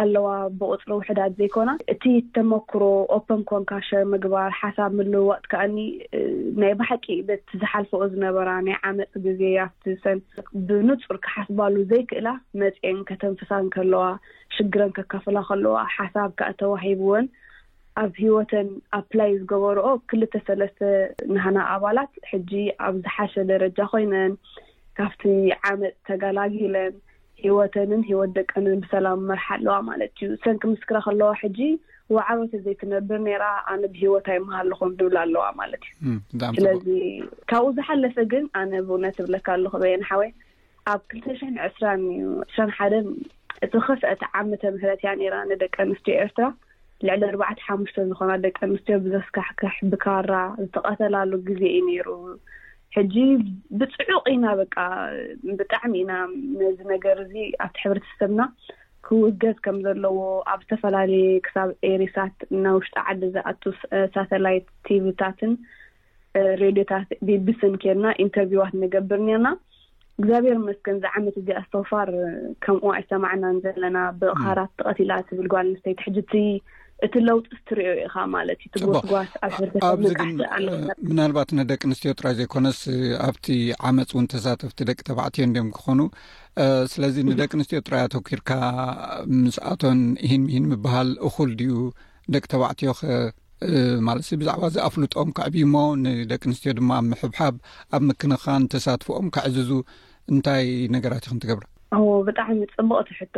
ኣለዋ ብቁጽሪ ውሕዳት ዘይኮና እቲ ተመኩሮ ኦፐን ኮንካ ሸር ምግባር ሓሳብ ምልውዋጥ ከኣኒ ናይ ብሓቂ በቲ ዝሓልፈኦ ዝነበራ ናይ ዓመጽ ግዜ ኣብቲ ሰን ብንጹር ክሓስባሉ ዘይክእላ መጽኤን ከተንፍሳ እንከለዋ ሽግረን ከካፍላ ከለዋ ሓሳብ ከኣ ተዋሂብወን ኣብ ህይወተን ኣፕላይ ዝገበርኦ ክልተ ሰለስተ ናህና ኣባላት ሕጂ ኣብ ዝሓሸ ደረጃ ኮይነን ካብቲ ዓመጽ ተገላጊለን ህይወተንን ህይወት ደቀንን ብሰላም ይመርሓ ኣለዋ ማለት እዩ። እሰን ክምስክራ ከለዋ ሕጂ ዋዕሮ ተዘይትነብር ነይራ ኣነ ብህይወት ኣይመሃለኹን ድብላ ኣለዋ ማለት እዩ። ስለዚ ካብኡ ዝሓለፈ ግን ኣነ ብእውነት እብለካ ኣለኹ በየን ሓወይ ኣብ ክልተ ሽሕን ዕስራን እዩ ዕስራን ሓደን እቲ ኸፍአት ዓመተ ምህረት እያ ነይራ ንደቂ ኣንስትዮ ኤርትራ ልዕሊ ኣርባዕተ ሓሙሽተ ዝኾና ደቂ ኣንስትዮ ብዘስካሕክሕ ብካራ ዝተቐተላሉ ግዜ እዩ ነይሩ። ሕጂ ብፅዑቕ ኢና በቃ ብጣዕሚ ኢና ነዚ ነገር እዚ ኣብቲ ሕብረተሰብና ክውገዝ ከም ዘለዎ ኣብ ዝተፈላለየ ክሳብ ኤሪሳት ናብ ውሽጢ ዓዲ ዝኣቱ ሳተላይት ቲቪታትን ሬድዮታት ቢቢስን ኬድና ኢንተርቪዋት ንገብር ኔርና እግዚኣብሔር መስገን ዝዓመት እዚኣ ሶፋር ከምኡ ኣይሰማዕናን ዘለና ብኻራት ተቐቲላ ትብል ጓል ኣንስተይቲ ሕጂ እቲ እቲ ለውጢ ስትሪኦ ኢኻ ማለት እዩ ትጎስጓስ ኣብ ሕብረተሰብዚ ግን ምናልባት ንደቂ ኣንስትዮ ጥራይ ዘይኮነስ ኣብቲ ዓመፅ እውን ተሳተፍቲ ደቂ ተባዕትዮ እንዲም ክኾኑ ስለዚ ንደቂ ኣንስትዮ ጥራይ ኣተኪርካ ምስኣቶን ይሂን ምሂን ምበሃል እኹል ድዩ ደቂ ተባዕትዮ ከ ማለት ብዛዕባ እዚ ኣፍልጦም ከዕብዩ እሞ ንደቂ ኣንስትዮ ድማ ኣብ ምሕብሓብ ኣብ ምክንኻን ተሳትፍኦም ከዕዝዙ እንታይ ነገራት ይኹም ትገብር ብጣዕሚ ፅቡቅ ትሕቶ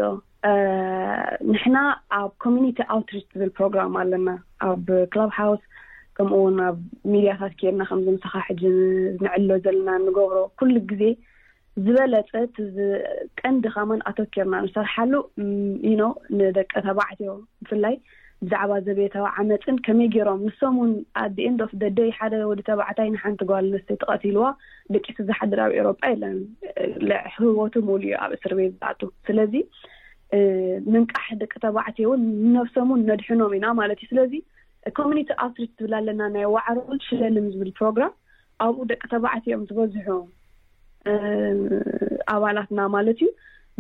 ንሕና ኣብ ኮሚኒቲ ኣውትሪች ዝብል ፕሮግራም ኣለና ኣብ ክላብ ሃውስ ከምኡ ውን ኣብ ሚድያታት ኬርና ከምዚ ምሳኻ ሕጂ ንዕሎ ዘለና ንገብሮ ኩሉ ግዜ ዝበለፀ ቀንዲ ከማን ኣተኪርና ንሰርሓሉ ኢኖ ንደቂ ተባዕትዮ ብፍላይ ብዛዕባ ዘቤታዊ ዓመፅን ከመይ ገይሮም ንሶም እውን ኣዲ ኤንድ ኦፍ ደ ደይ ሓደ ወዲ ተባዕታይ ንሓንቲ ጓል ኣንስተይቲ ቀቲልዋ ደቂሱ ዝሓድር ኣብ ኤሮጳ የለን ህወቱ ሙሉ እዩ ኣብ እስር ቤት ዝኣቱ ስለዚ ምንቃሕ ደቂ ተባዕትዮ እውን ንነብሶም እውን ነድሕኖም ኢና ማለት እዩ ስለዚ ኮሚኒቲ ኣውትሪች ዝብላ ኣለና ናይ ዋዕሮን ሽለንም ዝብል ፕሮግራም ኣብኡ ደቂ ተባዕትዮ እዮም ዝበዝሑ ኣባላትና ማለት እዩ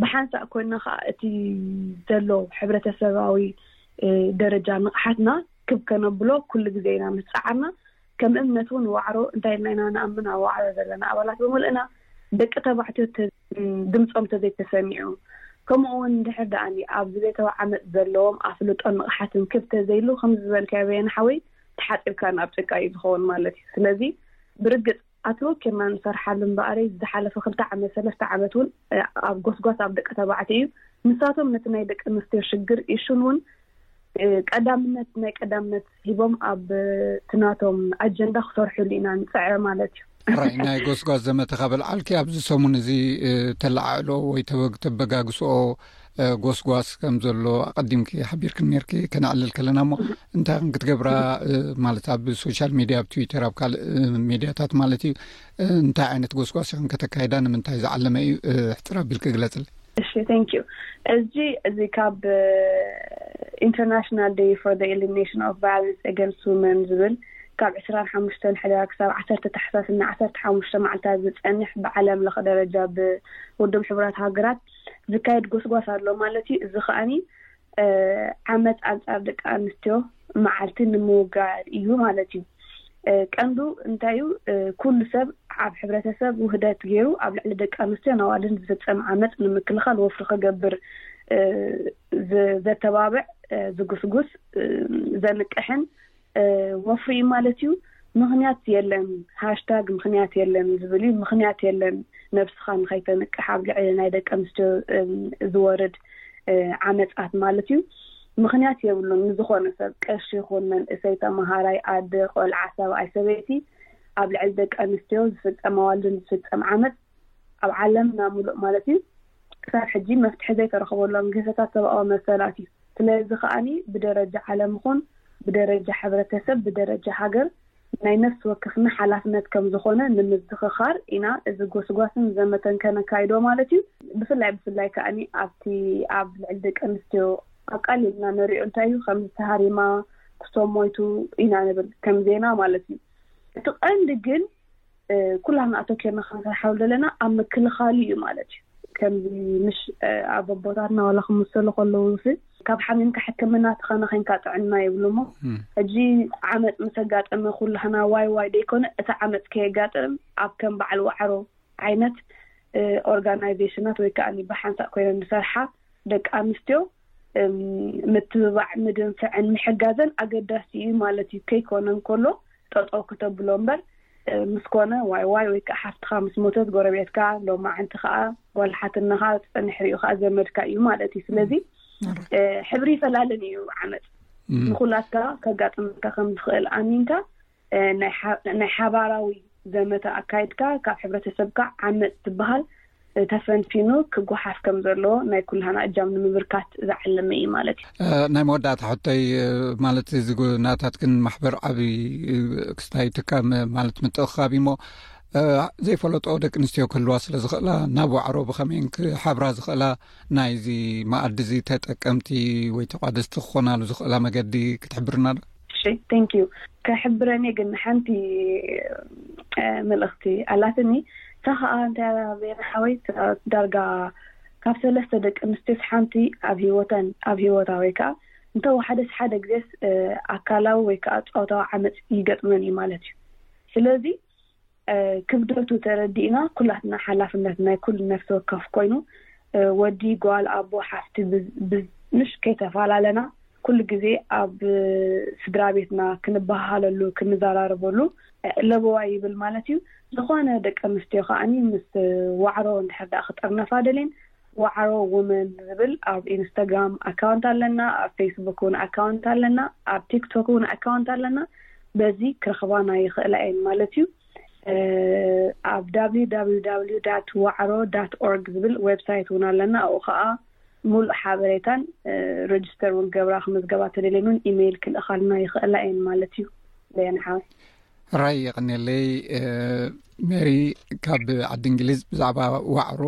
ብሓንሳእ ኮይና ከዓ እቲ ዘሎ ሕብረተሰባዊ ደረጃ ንቕሓትና ክብ ከነብሎ ኩሉ ግዜ ኢና ምስፃዓርና ከም እምነት እውን ዋዕሮ እንታይ ኢልና ኢና ንኣምን ኣብ ዋዕሮ ዘለና ኣባላት ብምልእና ደቂ ተባዕትዮ ድምፆም ተዘይተሰሚዑ ከምኡ እውን እንድሕር ደኣ ኣብ ዝበተዊ ዓመፅ ዘለዎም ኣፍልጦን ንቕሓትን ክብ ተዘይሉ ከምዚ ዝበልካዮ በየን ሓወይ ተሓጺርካ ናብ ጭቃ እዩ ዝኸውን ማለት እዩ ስለዚ ብርግጽ ኣትሮ ኬና ንሰርሓሉ እምበኣረይ ዝሓለፈ ክልተ ዓመት ሰለስተ ዓመት እውን ኣብ ጎስጓስ ኣብ ደቂ ተባዕትዮ እዩ ንሳቶም ነቲ ናይ ደቂ ኣንስትዮ ሽግር ኢሹን እውን ቀዳምነት ናይ ቀዳምነት ሂቦም ኣብ ትናቶም ኣጀንዳ ክሰርሑሉ ኢና ንፅዕረ ማለት እዩ ሕራይ ናይ ጎስጓስ ዘመተ ካበልዓልኪ ኣብዚ ሰሙን እዚ ተለዓዕሎ ወይ ተበግ ተበጋግስኦ ጎስጓስ ከም ዘሎ ኣቀዲምኪ ሓቢርክ ነርኪ ከነዕልል ከለና እሞ እንታይ ኹን ክትገብራ ማለት ኣብ ሶሻል ሚድያ ኣብ ትዊተር ኣብ ካልእ ሚድያታት ማለት እዩ እንታይ ዓይነት ጎስጓስ ይኹን ከተካይዳ ንምንታይ ዝዓለመ እዩ ሕፅር ኣቢልክ ግለፅለ እሺ ንክ ዩ እዚ እዚ ካብ ኢንተርናሽናል ደይ ፎር ኤሊሚኔሽን ኦፍ ቫዮለንስ ኣገንስት ውመን ዝብል ካብ ዕስራን ሓሙሽተን ሕዳር ክሳብ ዓሰርተ ታሕሳስ እና ዓሰርተ ሓሙሽተ መዓልታት ዝፀንሕ ብዓለም ለኸ ደረጃ ብውድብ ሕቡራት ሃገራት ዝካየድ ጎስጓስ ኣሎ ማለት እዩ። እዚ ከኣ ዓመጽ ኣንጻር ደቂ ኣንስትዮ መዓልቲ ንምውጋድ እዩ ማለት እዩ። ቀንዱ እንታይ እዩ? ኩሉ ሰብ ኣብ ሕብረተሰብ ውህደት ገይሩ ኣብ ልዕሊ ደቂ ኣንስትዮን ኣዋልድን ዝፍጸም ዓመጽ ንምክልኻል ወፍሪ ክገብር ዘተባብዕ፣ ዝጉስጉስ፣ ዘንቅሕን ወፍሪ እዩ ማለት እዩ ምኽንያት የለን ሃሽታግ ምኽንያት የለን ዝብል እዩ ምኽንያት የለን ነብስኻ ንኸይተንቅሕ ኣብ ልዕሊ ናይ ደቂ ኣንስትዮ ዝወርድ ዓመፃት ማለት እዩ ምኽንያት የብሉን ንዝኾነ ሰብ ቀሺ ይኹን መንእሰይ ተምሃራይ ኣደ ቆልዓ ሰብኣይ ሰበይቲ ኣብ ልዕሊ ደቂ ኣንስትዮ ዝፍፀም ኣዋልድን ዝፍፀም ዓመፅ ኣብ ዓለምና ሙሉእ ማለት እዩ ክሳብ ሕጂ መፍትሒ ዘይተረኽበሎም ግህሰታት ሰብኣዊ መሰላት እዩ ስለዚ ከኣ ብደረጃ ዓለም ይኹን ብደረጃ ሕብረተሰብ ብደረጃ ሃገር ናይ ነፍሲ ወከፍና ሓላፍነት ከም ዝኾነ ንምዝኽኻር ኢና እዚ ጎስጓስን ዘመተን ከነካይዶ ማለት እዩ። ብፍላይ ብፍላይ ከኣ ኣብቲ ኣብ ልዕሊ ደቂ ኣንስትዮ ኣቃሊልና ንሪኦ እንታይ እዩ ከምዚ ተሃሪማ ክቶ ሞይቱ ኢና ንብል ከም ዜና ማለት እዩ እቲ ቀንዲ ግን ኩላትና ኣቶኪርና ክንሰርሓሉ ዘለና ኣብ ምክልኻሉ እዩ ማለት እዩ ከምዚ ምሽ ኣብ ኣቦታትና ዋላ ክምሰሉ ከለዉ ሲ ካብ ሓሚምካ ሕክምና ትኸነ ኮንካ ጥዕና ይብሉ እሞ ሕጂ ዓመፅ ምስ ኣጋጠመ ኩላህና ዋይ ዋይ ደይኮነ እቲ ዓመፅ ከየጋጥም ኣብ ከም በዓል ዋዕሮ ዓይነት ኦርጋናይዜሽናት ወይ ከዓ ብሓንሳእ ኮይነን ዝሰርሓ ደቂ ኣንስትዮ ምትብባዕ ምድንፍዕን ምሕጋዘን ኣገዳሲ እዩ ማለት እዩ ከይኮነ እንከሎ ጠጠው ክተብሎ እምበር ምስ ኮነ ዋይ ዋይ ወይ ከዓ ሓፍትኻ ምስ ሞተት ጎረቤትካ ሎማዓንቲ ከዓ ጓል ሓትነኻ ፀንሕ ሪኡ ከዓ ዘመድካ እዩ ማለት እዩ ስለዚ ሕብሪ ይፈላለን እዩ ዓመፅ ንኩላትካ ከጋጥመካ ከም ዝኽእል ኣሚንካ ናይ ሓባራዊ ዘመተ ኣካይድካ ካብ ሕብረተሰብካ ዓመፅ ዝበሃል ተፈንፊኑ ክጓሓፍ ከም ዘለዎ ናይ ኩላህና እጃም ንምብርካት ዝዓለመ እዩ ማለት እዩ ናይ መወዳእታ ሕቶይ ማለት እዚ ናታትክን ማሕበር ዓብ ክስታይ ትካ ማለት ምትእካብ እዩሞ ዘይፈለጦ ደቂ ኣንስትዮ ክህልዋ ስለ ዝኽእላ ናብ ዋዕሮ ብከመይን ክሓብራ ዝኽእላ ናይዚ መኣዲ እዚ ተጠቀምቲ ወይ ተቋደስቲ ክኾናሉ ዝኽእላ መገዲ ክትሕብርናዶ እሺ thank you ክሕብረኔ ግን ሓንቲ መልእኽቲ ኣላትኒ እሳ ኻኣ እንታይ እያ በየነ ሓወይ ዳርጋ ካብ ሰለስተ ደቂ ኣንስትዮስ ሓንቲ ኣብ ሂወተን ኣብ ሂወታ ወይ ካኣ እንተ ዋሓደስ ሓደ ግዜስ ኣካላዊ ወይ ካኣ ጾታዊ ዓመጽ ይገጥመን እዩ ማለት እዩ ስለዚ ክብደቱ ተረዲእና ኩላትና ሓላፍነት ናይ ኩሉ ነፍሲ ወከፍ ኮይኑ ወዲ ጓል ኣቦ ሓፍቲ ምሽ ከይተፈላለና ኩሉ ግዜ ኣብ ስድራ ቤትና ክንበሃሃለሉ ክንዘራረበሉ ለበዋ ይብል ማለት እዩ ዝኾነ ደቂ ኣንስትዮ ከዓኒ ምስ ዋዕሮ እንድሕር ደኣ ክጥርነፋ ደልየን ዋዕሮ ዉመን ዝብል ኣብ ኢንስታግራም ኣካውንት ኣለና ኣብ ፌስቡክ ዉን ኣካውንት ኣለና ኣብ ቲክቶክ ዉን ኣካውንት ኣለና በዚ ክረኽባና ይኽእላ እየን ማለት እዩ ኣብ www ዳት ዋዕሮ ዳት ኦርግ ዝብል ዌብሳይት ዉን ኣለና ኣብኡ ከዓ ሙሉእ ሓበሬታን ረጅስተር ዉን ገብራ ክምዝገባ ተደልየን ዉን ኢመይል ክልእኻልና ይኽእላ እየን ማለት እዩ ለየን ሓወይ ሕራይ የቀኒለይ ሜሪ ካብ ዓዲ እንግሊዝ ብዛዕባ ዋዕሮ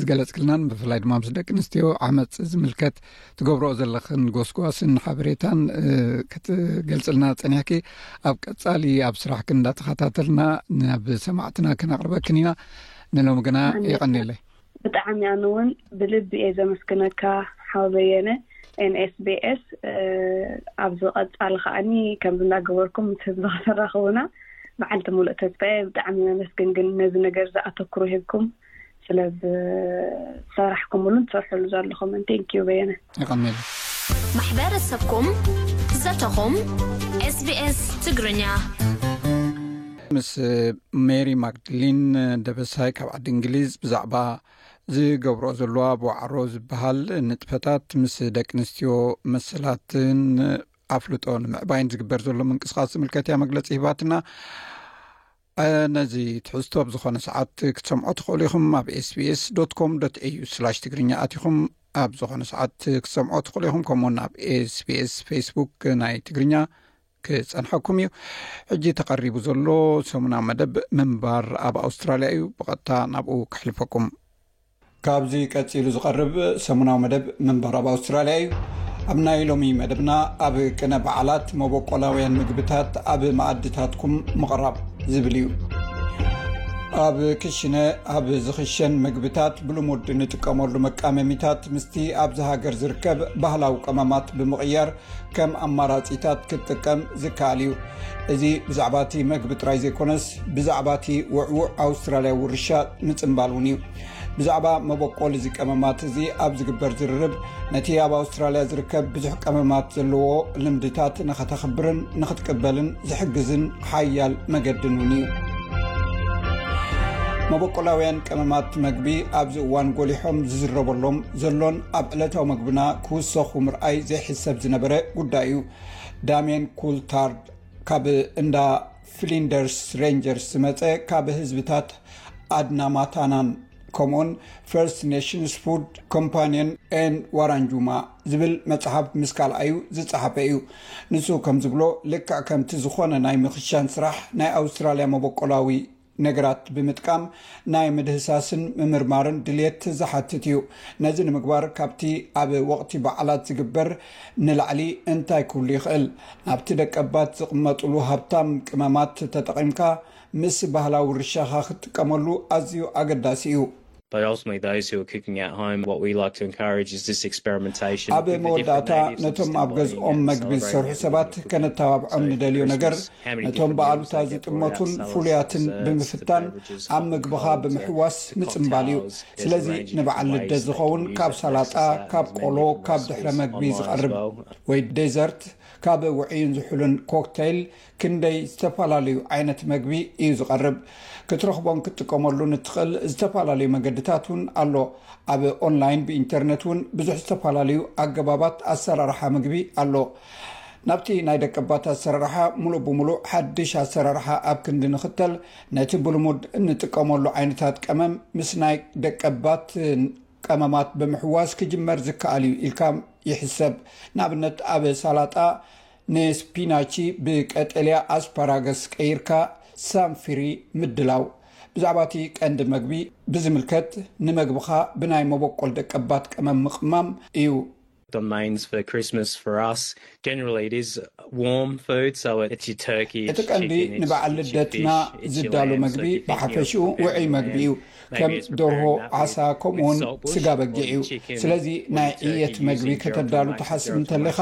ዝገለፅክልናን ብፍላይ ድማ ምስ ደቂ ኣንስትዮ ዓመፅ ዝምልከት ትገብርኦ ዘለክን ጎስጓስን ሓበሬታን ክትገልፅልና ፀኒሕኪ ኣብ ቀፃሊ ኣብ ስራሕክን እዳተከታተልና ናብ ሰማዕትና ከነቅርበክን ኢና ንሎም ግና የቀኒለይ ብጣዕሚ ኣነ ውን ብልቢ እየ ዘመስግነካ ሓው በየነ NSBS ኣብዚ ቀጻሊ ከኣኒ ከምዚ እንዳገበርኩም ምስ ህዝቢ ከተራኽቡና መዓልቲ ሙሉእ ተስፋ እየ ብጣዕሚ ነመስግን ግን ነዚ ነገር እዚ ኣተኩሮ ሂብኩም ስለዝሰራሕኩምሉን ትሰርሕሉ ዘለኹምን Thank you በየነ። የቐኔልና። ማሕበረሰብኩም ዘተኹም SBS ትግርኛ። ምስ ሜሪ ማግድሊን ደበሳይ ካብ ዓዲ እንግሊዝ ብዛዕባ ዝገብሮ ዘለዋ ብዋዕሮ ዝበሃል ንጥፈታት ምስ ደቂ ኣንስትዮ መሰላትን ኣፍልጦ ንምዕባይን ዝግበር ዘሎ ምንቅስቃስ ዝምልከት እያ መግለፂ ሂባትና ነዚ ትሕዝቶ ኣብ ዝኾነ ሰዓት ክትሰምዖ ትኽእሉ ኢኹም ኣብ ኤስቢስ ዶ ኮም ዶ ኤዩ ስላሽ ትግርኛ ኣትኹም ኣብ ዝኾነ ሰዓት ክትሰምዖ ትኽእሉ ኢኹም ከምኡ ውን ኣብ ኤስቢስ ፌስቡክ ናይ ትግርኛ ክፀንሐኩም እዩ ሕጂ ተቐሪቡ ዘሎ ሰሙናዊ መደብ ምንባር ኣብ ኣውስትራልያ እዩ ብቐጥታ ናብኡ ክሕልፈኩም ካብዚ ቀጺሉ ዝቐርብ ሰሙናዊ መደብ ምንባር ኣብ ኣውስትራልያ እዩ። ኣብ ናይ ሎሚ መደብና ኣብ ቅነ በዓላት መበቆላውያን ምግብታት ኣብ መኣድታትኩም ምቕራብ ዝብል እዩ። ኣብ ክሽነ ኣብ ዝኽሸን ምግብታት ብልሙድ ንጥቀመሉ መቃመሚታት ምስቲ ኣብዚ ሃገር ዝርከብ ባህላዊ ቀመማት ብምቕያር ከም ኣማራጺታት ክትጥቀም ዝከኣል እዩ። እዚ ብዛዕባ እቲ መግቢ ጥራይ ዘይኮነስ ብዛዕባ እቲ ውዕዉዕ ኣውስትራልያዊ ውርሻ ምጽንባል እውን እዩ። ብዛዕባ መበቆል እዚ ቀመማት እዚ ኣብ ዝግበር ዝርርብ ነቲ ኣብ ኣውስትራልያ ዝርከብ ብዙሕ ቀመማት ዘለዎ ልምድታት ንኸተኽብርን ንኽትቅበልን ዝሕግዝን ሓያል መገድን እውን እዩ። መበቆላውያን ቀመማት መግቢ ኣብዚ እዋን ጎሊሖም ዝዝረበሎም ዘሎን ኣብ ዕለታዊ መግብና ክውሰኹ ምርኣይ ዘይሕሰብ ዝነበረ ጉዳይ እዩ ዳሜን ኩልታርድ ካብ እንዳ ፍሊንደርስ ሬንጀርስ ዝመፀ ካብ ህዝብታት ኣድናማታናን ከምኡውን ፈርስት ኔሽንስ ፉድ ኮምፓኒን ን ዋራንጁማ ዝብል መፅሓፍ ምስ ካልኣዩ ዝፀሓፈ እዩ ንሱ ከም ዝብሎ ልክዕ ከምቲ ዝኾነ ናይ ምኽሻን ስራሕ ናይ ኣውስትራልያ መበቆላዊ ነገራት ብምጥቃም ናይ ምድህሳስን ምምርማርን ድልየት ዝሓትት እዩ። ነዚ ንምግባር ካብቲ ኣብ ወቕቲ በዓላት ዝግበር ንላዕሊ እንታይ ክህሉ ይኽእል? ናብቲ ደቀባት ዝቕመጡሉ ሃብታም ቅመማት ተጠቒምካ ምስ ባህላዊ ውርሻኻ ክትጥቀመሉ ኣዝዩ ኣገዳሲ እዩ። ኣብ መወዳእታ ነቶም ኣብ ገዝኦም መግቢ ዝሰርሑ ሰባት ከነተባብዖም ንደልዮ ነገር ነቶም ብኣሉታ ዝጥመቱን ፍሉያትን ብምፍታን ኣብ ምግብኻ ብምሕዋስ ምጽምባል እዩ። ስለዚ ንበዓል ልደት ዝኸውን ካብ ሳላጣ፣ ካብ ቆሎ፣ ካብ ድሕረ መግቢ ዝቐርብ ወይ ዴዘርት፣ ካብ ውዑይን ዝሑልን ኮክተይል፣ ክንደይ ዝተፈላለዩ ዓይነት መግቢ እዩ ዝቐርብ? ክትረኽቦን ክትጥቀመሉን እትኽእል ዝተፈላለዩ መገድታት እውን ኣሎ። ኣብ ኦንላይን ብኢንተርነት እውን ብዙሕ ዝተፈላለዩ ኣገባባት ኣሰራርሓ ምግቢ ኣሎ። ናብቲ ናይ ደቀባት ኣሰራርሓ ምሉእ ብምሉእ ሓድሽ ኣሰራርሓ ኣብ ክንዲ ንኽተል፣ ነቲ ብልሙድ እንጥቀመሉ ዓይነታት ቀመም ምስ ናይ ደቀባት ቀመማት ብምሕዋስ ክጅመር ዝከኣል እዩ ኢልካ ይሕሰብ። ንኣብነት ኣብ ሳላጣ፣ ንስፒናቺ ብቀጠልያ ኣስፓራገስ ቀይርካ ሳምፊሪ ምድላው። ብዛዕባ እቲ ቀንዲ መግቢ ብዝምልከት ንመግብኻ ብናይ መበቆል ደቀባት ቀመም ምቕማም እዩ። እቲ ቀንዲ ንበዓል ልደትና ዝዳሎ መግቢ ብሓፈሽኡ ውዑይ መግቢ እዩ። ከም ደርሆ ዓሳ ከምኡ ውን ስጋ በጊዕ እዩ ስለዚ ናይ ዕየት መግቢ ከተዳሉ ትሓስብ እንተለካ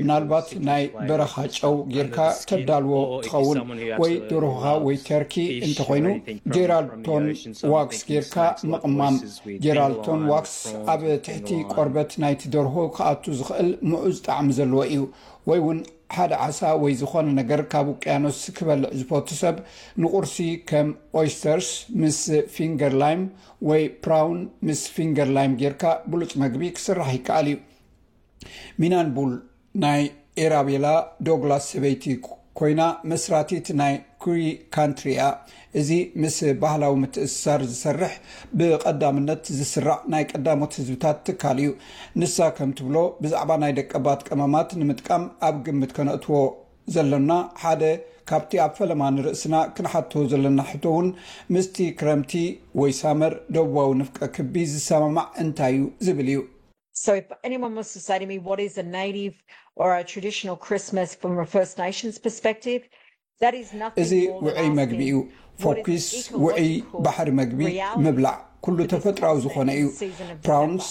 ምናልባት ናይ በረኻ ጨው ጌርካ ተዳልዎ ትኸውን ወይ ደርሆኻ ወይ ተርኪ እንተኮይኑ ጀራልቶን ዋክስ ጌርካ ምቕማም ጀራልቶን ዋክስ ኣብ ትሕቲ ቆርበት ናይቲ ደርሆ ክኣቱ ዝኽእል ምዑዝ ጣዕሚ ዘለዎ እዩ ወይ ውን ሓደ ዓሳ ወይ ዝኾነ ነገር ካብ ውቅያኖስ ክበልዕ ዝፈቱ ሰብ ንቁርሲ ከም ኦይስተርስ ምስ ፊንገር ላይም ወይ ፕራውን ምስ ፊንገር ላይም ጌርካ ብሉጽ መግቢ ክስራሕ ይከኣል እዩ። ሚናን ቡል ናይ ኤራቤላ ዶግላስ ሰበይቲ ኮይና መስራቲት ናይ ኩሪ ካንትሪ እያ። እዚ ምስ ባህላዊ ምትእስሳር ዝሰርሕ ብቐዳምነት ዝስራዕ ናይ ቀዳሞት ህዝብታት ትካል እዩ። ንሳ ከም ትብሎ፣ ብዛዕባ ናይ ደቀባት ቀመማት ንምጥቃም ኣብ ግምት ከነእትዎ ዘሎና ሓደ ካብቲ ኣብ ፈለማ ንርእስና ክንሓቶ ዘሎና ሕቶ እውን ምስቲ ክረምቲ ወይ ሳመር ደቡባዊ ንፍቀ ክቢ ዝሰማማዕ እንታይ እዩ ዝብል እዩ። So if anyone wants to say to me what is a native or a traditional Christmas from a First Nations perspective እዚ ውዕይ መግቢ እዩ ፎኪስ ውዕይ ባሕሪ መግቢ ምብላዕ ኩሉ ተፈጥራዊ ዝኾነ እዩ ፕራውንስ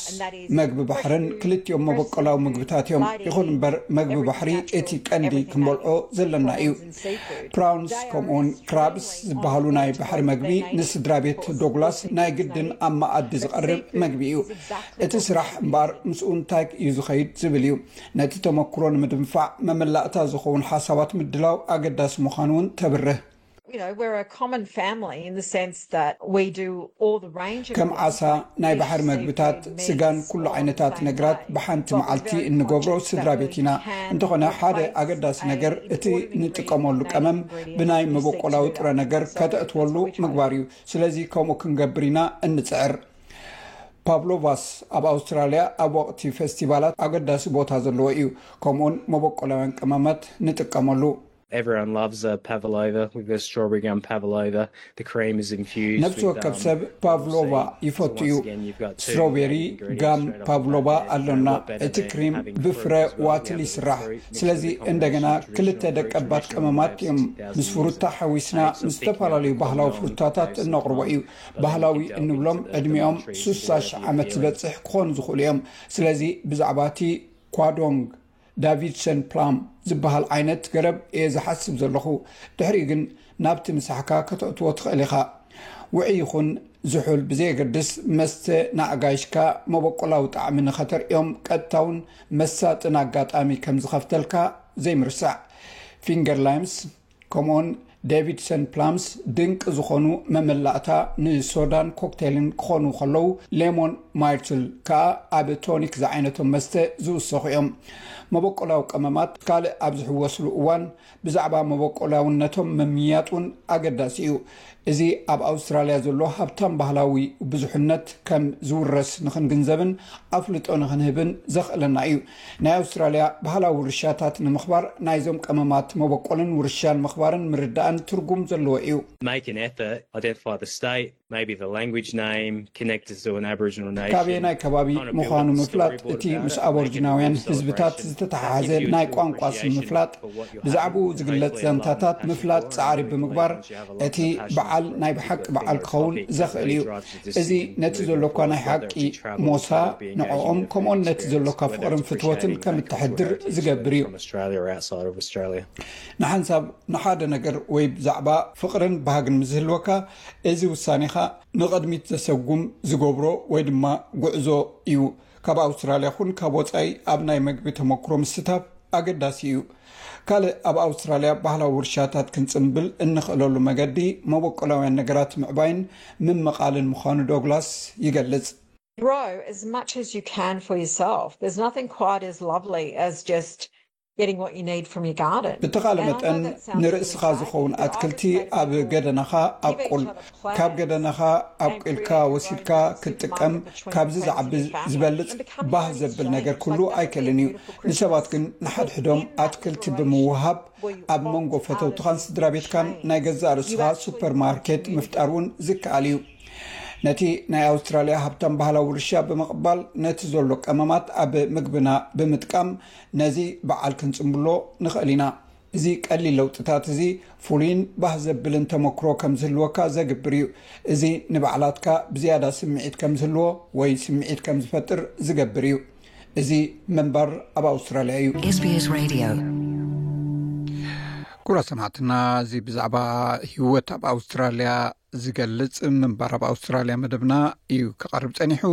መግቢ ባሕርን ክልቲኦም መበቀላዊ ምግብታት እዮም ይኹን እምበር መግቢ ባሕሪ እቲ ቀንዲ ክንበልዖ ዘለና እዩ ፕራውንስ ከምኡውን ክራብስ ዝበሃሉ ናይ ባሕሪ መግቢ ንስድራ ቤት ዶግላስ ናይ ግድን ኣብ መኣዲ ዝቐርብ መግቢ እዩ እቲ ስራሕ እምበኣር ምስኡ እንታይ እዩ ዝኸይድ ዝብል እዩ ነቲ ተመኩሮ ንምድንፋዕ መመላእታ ዝኸውን ሓሳባት ምድላው ኣገዳሲ ምዃኑ እውን ተብርህ። ከም ዓሳ፣ ናይ ባሕሪ መግብታት፣ ስጋን ኩሉ ዓይነታት ነግራት ብሓንቲ መዓልቲ እንገብሮ ስድራ ቤት ኢና። እንተኾነ ሓደ ኣገዳሲ ነገር እቲ ንጥቀመሉ ቀመም ብናይ መበቆላዊ ጥረ ነገር ከተእትወሉ ምግባር እዩ። ስለዚ ከምኡ ክንገብር ኢና እንጽዕር። ፓቭሎቫስ ኣብ ኣውስትራልያ ኣብ ወቕቲ ፈስቲቫላት ኣገዳሲ ቦታ ዘለዎ እዩ፣ ከምኡውን መበቆላውያን ቀመማት ንጥቀመሉ። ነፍሲ ወከፍ ሰብ ፓቭሎቫ ይፈቱ እዩ። ስትሮቤሪ ጋም ፓቭሎቫ ኣሎና፣ እቲ ክሪም ብፍረ ዋትል ይስራሕ፣ ስለዚ እንደገና ክልተ ደቀባት ቀመማት እዮም። ምስ ፍሩታ ሓዊስና ምስ ዝተፈላለዩ ባህላዊ ፍሩታታት እነቕርቦ እዩ። ባህላዊ እንብሎም ዕድሚኦም ሱሳ ሽሕ ዓመት ዝበፅሕ ክኾኑ ዝኽእሉ እዮም። ስለዚ ብዛዕባ እቲ ኳዶንግ፣ ዳቪድሰን ፕላም፣ ዝበሃል ዓይነት ገረብ እየ ዝሓስብ ዘለኹ። ድሕሪኡ ግን ናብቲ ምሳሕካ ከተእትዎ ትኽእል ኢኻ። ውዑይ ይኹን ዝሑል ብዘየገድስ መስተ ንኣጋይሽካ መበቆላዊ ጣዕሚ ንኸተርእዮም ቀጥታውን መሳጥን ኣጋጣሚ ከም ዝኸፍተልካ ዘይምርሳዕ። ፊንገር ላይምስ። ከምኡውን ዴቪድሰን ፕላምስ ድንቂ ዝኾኑ መመላእታ ንሶዳን ኮክቴልን ክኾኑ ከለዉ ሌሞን ማይርትል ከኣ ኣብ ቶኒክ ዝዓይነቶም መስተ ዝውሰኹ እዮም። መበቆላዊ ቀመማት ካልእ ኣብ ዝሕወስሉ እዋን ብዛዕባ መበቆላውነቶም ምምይያጥ እውን ኣገዳሲ እዩ። እዚ ኣብ ኣውስትራልያ ዘሎ ሃብታም ባህላዊ ብዙሕነት ከም ዝውረስ ንኽንግንዘብን ኣፍልጦ ንኽንህብን ዘኽእለና እዩ። ናይ ኣውስትራልያ ባህላዊ ውርሻታት ንምኽባር ናይዞም ቀመማት መበቆልን ውርሻን ምኽባርን ምርዳእን ትርጉም ዘለዎ እዩ። Make an effort, identify the state, maybe the language name, ካበየናይ ከባቢ ምዃኑ ምፍላጥ፣ እቲ ምስ ኣቦርጅናውያን ህዝብታት ዝተተሓሓዘ ናይ ቋንቋ ስም ምፍላጥ፣ ብዛዕባኡ ዝግለጽ ዛንታታት ምፍላጥ ጻዕሪ ብምግባር እቲ በዓል ናይ ብሓቂ በዓል ክኸውን ዘኽእል እዩ። እዚ ነቲ ዘሎካ ናይ ሓቂ ሞሳ፣ ንዕኦም ከምኡውን ነቲ ዘሎካ ፍቕርን ፍትወትን ከም እተሕድር ዝገብር እዩ። ንሓንሳብ ንሓደ ነገር ወይ ብዛዕባ ፍቕርን ባህግን ምስ ዝህልወካ፣ እዚ ውሳኔኻ ንቐድሚት ዘሰጉም ዝገብሮ ወይ ድማ ጉዕዞ እዩ። ካብ ኣውስትራልያ ኹን ካብ ወፃኢ ኣብ ናይ መግቢ ተመክሮ ምስታፍ ኣገዳሲ እዩ። ካልእ ኣብ ኣውስትራልያ ባህላዊ ውርሻታት ክንፅምብል እንኽእለሉ መገዲ መበቆላውያን ነገራት ምዕባይን ምምቓልን ምዃኑ ዶግላስ ይገልፅ። Grow as much as you can for yourself, there's nothing quite as lovely as just ብተኻለ መጠን ንርእስኻ ዝኸውን ኣትክልቲ ኣብ ገደናኻ ኣብቁል። ካብ ገደናኻ ኣብቊልካ ወሲድካ ክትጥቀም ካብዚ ዝዓቢ ዝበልጽ ባህ ዘብል ነገር ክህሉ ኣይክእልን እዩ። ንሰባት ግን ንሓድሕዶም ኣትክልቲ ብምውሃብ ኣብ መንጎ ፈተውትኻን ስድራቤትካን ናይ ገዛእ ርእስኻ ሱፐርማርኬት ምፍጣር እውን ዝከኣል እዩ። ነቲ ናይ ኣውስትራልያ ሃብታም ባህላዊ ውርሻ ብምቕባል ነቲ ዘሎ ቀመማት ኣብ ምግብና ብምጥቃም ነዚ በዓል ክንጽምብሎ ንኽእል ኢና። እዚ ቀሊል ለውጥታት እዚ ፍሉይን ባህ ዘብልን ተመክሮ ከም ዝህልወካ ዘግብር እዩ። እዚ ንባዕላትካ ብዝያዳ ስምዒት ከም ዝህልዎ ወይ ስምዒት ከም ዝፈጥር ዝገብር እዩ። እዚ ምንባር ኣብ ኣውስትራልያ እዩ። SBS Radio ክቡራት ሰማዕትና እዚ ብዛዕባ ሂወት ኣብ ኣውስትራልያ ዝገልጽ ምንባር ኣብ ኣውስትራልያ መደብና እዩ ክቐርብ ጸኒሑ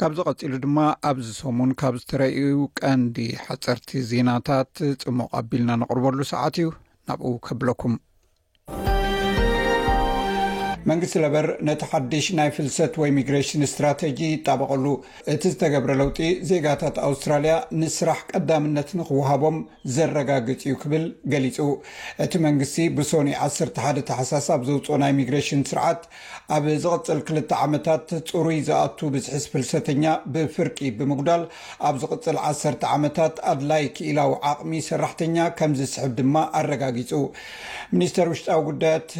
ካብዚ ቀጺሉ ድማ ኣብዚ ሰሙን ካብ ዝተረእዩ ቀንዲ ሓፀርቲ ዜናታት ጽሙቕ ኣቢልና ነቕርበሉ ሰዓት እዩ ናብኡ ከብለኩም መንግስቲ ለበር ነቲ ሓድሽ ናይ ፍልሰት ወይ ሚግሬሽን ስትራተጂ ይጣበቐሉ እቲ ዝተገብረ ለውጢ ዜጋታት ኣውስትራልያ ንስራሕ ቀዳምነት ንክወሃቦም ዘረጋግጽ እዩ ክብል ገሊጹ። እቲ መንግስቲ ብሶኑይ ዓሰርተ ሓደ ታሕሳስ ኣብ ዘውጽኦ ናይ ሚግሬሽን ስርዓት፣ ኣብ ዝቕጽል ክልተ ዓመታት ጽሩይ ዝኣቱ ብዝሕስ ፍልሰተኛ ብፍርቂ ብምጉዳል፣ ኣብ ዝቕጽል ዓሰርተ ዓመታት ኣድላይ ክኢላዊ ዓቕሚ ሰራሕተኛ ከምዝስሕብ ድማ ኣረጋጊጹ። ሚኒስተር ውሽጣዊ ጉዳያት፣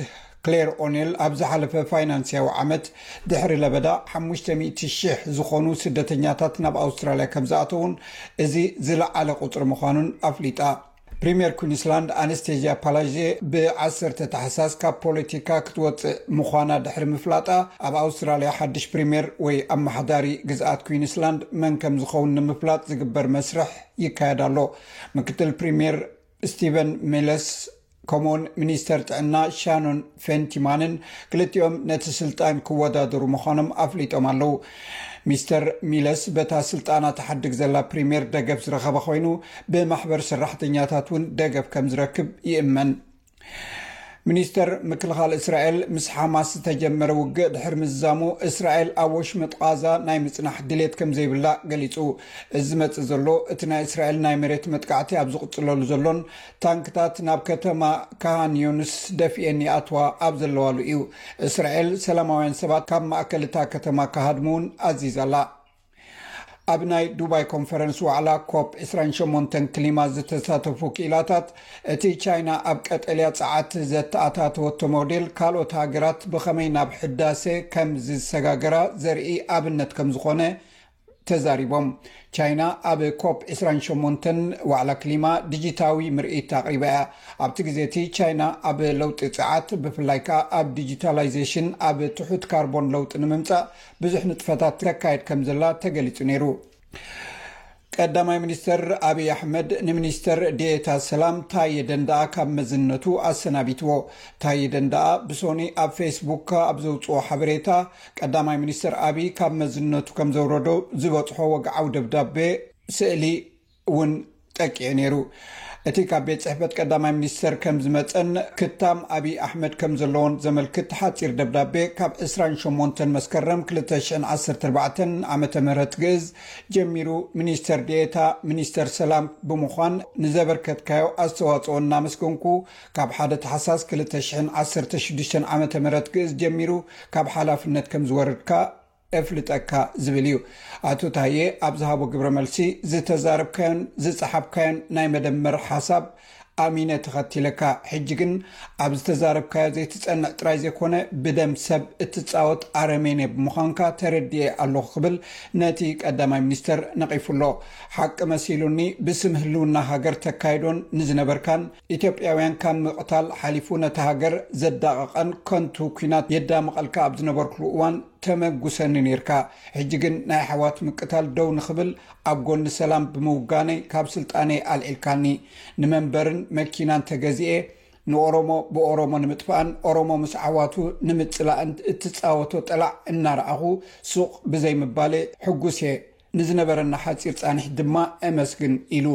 ክሌር ኦኔል ኣብ ዝሓለፈ ፋይናንስያዊ ዓመት ድሕሪ ለበዳ ሓሙሽተ ሚእቲ ሺሕ ዝኾኑ ስደተኛታት ናብ ኣውስትራልያ ከምዝኣተዉን እዚ ዝለዓለ ቁፅሪ ምዃኑን ኣፍሊጣ። ፕሪምየር ኲንስላንድ ኣነስቴዥያ ፓላዥዜ ብ ዓሰርተ ታሕሳስ ካብ ፖለቲካ ክትወፅእ ምዃና ድሕሪ ምፍላጣ ኣብ ኣውስትራልያ ሓድሽ ፕሪምየር ወይ ኣመሓዳሪ ግዝኣት ኲንስላንድ መን ከምዝኸውን ንምፍላጥ ዝግበር መስርሕ ይካየድ ኣሎ። ምክትል ፕሪምየር ስቲቨን ሚለስ ከምኡውን ሚኒስተር ጥዕና ሻኖን ፌንቲማንን ክልቲኦም ነቲ ስልጣን ክወዳደሩ ምዃኖም ኣፍሊጦም ኣለዉ። ሚስተር ሚለስ በታ ስልጣና ትሓድግ ዘላ ፕሪምየር ደገፍ ዝረኸበ ኮይኑ ብማሕበር ሰራሕተኛታት እውን ደገፍ ከም ዝረክብ ይእመን። ሚኒስተር ምክልኻል እስራኤል ምስ ሓማስ ዝተጀመረ ውግእ ድሕሪ ምዝዛሙ እስራኤል ኣብ ወሽመጥ ቓዛ ናይ ምጽናሕ ድሌት ከም ዘይብላ ገሊጹ። እዚ ዝመጽእ ዘሎ እቲ ናይ እስራኤል ናይ መሬት መጥቃዕቲ ኣብ ዝቕጽለሉ ዘሎን ታንክታት ናብ ከተማ ካሃን ዮኑስ ደፊኤን ይኣትዋ ኣብ ዘለዋሉ እዩ። እስራኤል ሰላማውያን ሰባት ካብ ማእከል እታ ከተማ ክሃድሙ እውን ኣዚዛ ኣላ። ኣብ ናይ ዱባይ ኮንፈረንስ ዋዕላ ኮፕ ዕስራን ሸሞንተን ክሊማ ዝተሳተፉ ክኢላታት እቲ ቻይና ኣብ ቀጠልያ ጸዓት ዘተኣታተወቶ ሞዴል ካልኦት ሃገራት ብኸመይ ናብ ሕዳሰ ከም ዝሰጋገራ ዘርኢ ኣብነት ከም ዝኾነ ተዛሪቦም። ቻይና ኣብ ኮፕ ዕስራን ሸሞንተን ዋዕላ ክሊማ ዲጂታዊ ምርኢት ኣቕሪባ እያ። ኣብቲ ግዜ እቲ ቻይና ኣብ ለውጢ ጸዓት ብፍላይ ከኣ ኣብ ዲጂታላይዜሽን ኣብ ትሑት ካርቦን ለውጢ ንምምጻእ ብዙሕ ንጥፈታት ተካይድ ከም ዘላ ተገሊጹ ነይሩ። ቀዳማይ ሚኒስተር ኣብይ ኣሕመድ ንሚኒስተር ዲኤታ ሰላም ታዬ ደንደኣ ካብ መዝነቱ ኣሰናቢትዎ። ታዬ ደንደኣ ብሶኑይ ኣብ ፌስቡክ ኣብ ዘውጽኦ ሓበሬታ ቀዳማይ ሚኒስትር ኣብይ ካብ መዝነቱ ከም ዘውረዶ ዝበፅሖ ወግዓዊ ደብዳቤ ስእሊ እውን ጠቂዑ ነይሩ። እቲ ካብ ቤት ፅሕፈት ቀዳማይ ሚኒስትር ከም ዝመፀን ክታም ኣብይ ኣሕመድ ከም ዘለዎን ዘመልክት ሓፂር ደብዳቤ ካብ ዕስራን ሸሞንተን መስከረም ክልተ ሽሕን ዓሰርተ ኣርባዕተን ዓመተ ምህረት ግእዝ ጀሚሩ ሚኒስትር ዲኤታ ሚኒስትር ሰላም ብምዃን ንዘበርከትካዮ ኣስተዋፅኦ እናመስገንኩ ካብ ሓደ ታሕሳስ ክልተ ሽሕን ዓሰርተ ሽዱሽተን ዓመተ ምህረት ግእዝ ጀሚሩ ካብ ሓላፍነት ከም ዝወርድካ ኤፍልጠካ ዝብል እዩ። ኣቶ ታዬ ኣብ ዝሃቦ ግብረ መልሲ ዝተዛረብካዮን ዝጸሓፍካዮን ናይ መደመር ሓሳብ ኣሚነ ተኸቲለካ፣ ሕጂ ግን ኣብ ዝተዛረብካዮ ዘይትጸንዕ ጥራይ ዘይኮነ ብደም ሰብ እትጻወት ኣረሜኔ ብምዃንካ ተረዲኤ ኣለኹ ክብል ነቲ ቀዳማይ ሚኒስተር ነቒፉ ኣሎ። ሓቂ መሲሉኒ ብስም ህልውና ሃገር ተካይዶን ንዝነበርካን ኢትዮጵያውያን ካብ ምቕታል ሓሊፉ ነታ ሃገር ዘዳቐቐን ከንቱ ኩናት የዳምቐልካ ኣብ ዝነበርክሉ እዋን ተመጉሰኒ ኔርካ። ሕጂ ግን ናይ ኣሕዋት ምቅታል ደው ንኽብል ኣብ ጎኒ ሰላም ብምውጋነይ ካብ ስልጣነይ ኣልዒልካኒ። ንመንበርን መኪናን ተገዚኤ ንኦሮሞ ብኦሮሞ ንምጥፋእን ኦሮሞ ምስ ዓዋቱ ንምጽላእን እትጻወቶ ጠላዕ እናረኣኹ ሱቕ ብዘይምባሌ ሕጉስ እየ። ንዝነበረና ሓጺር ጻኒሕት ድማ እመስግን ኢሉ።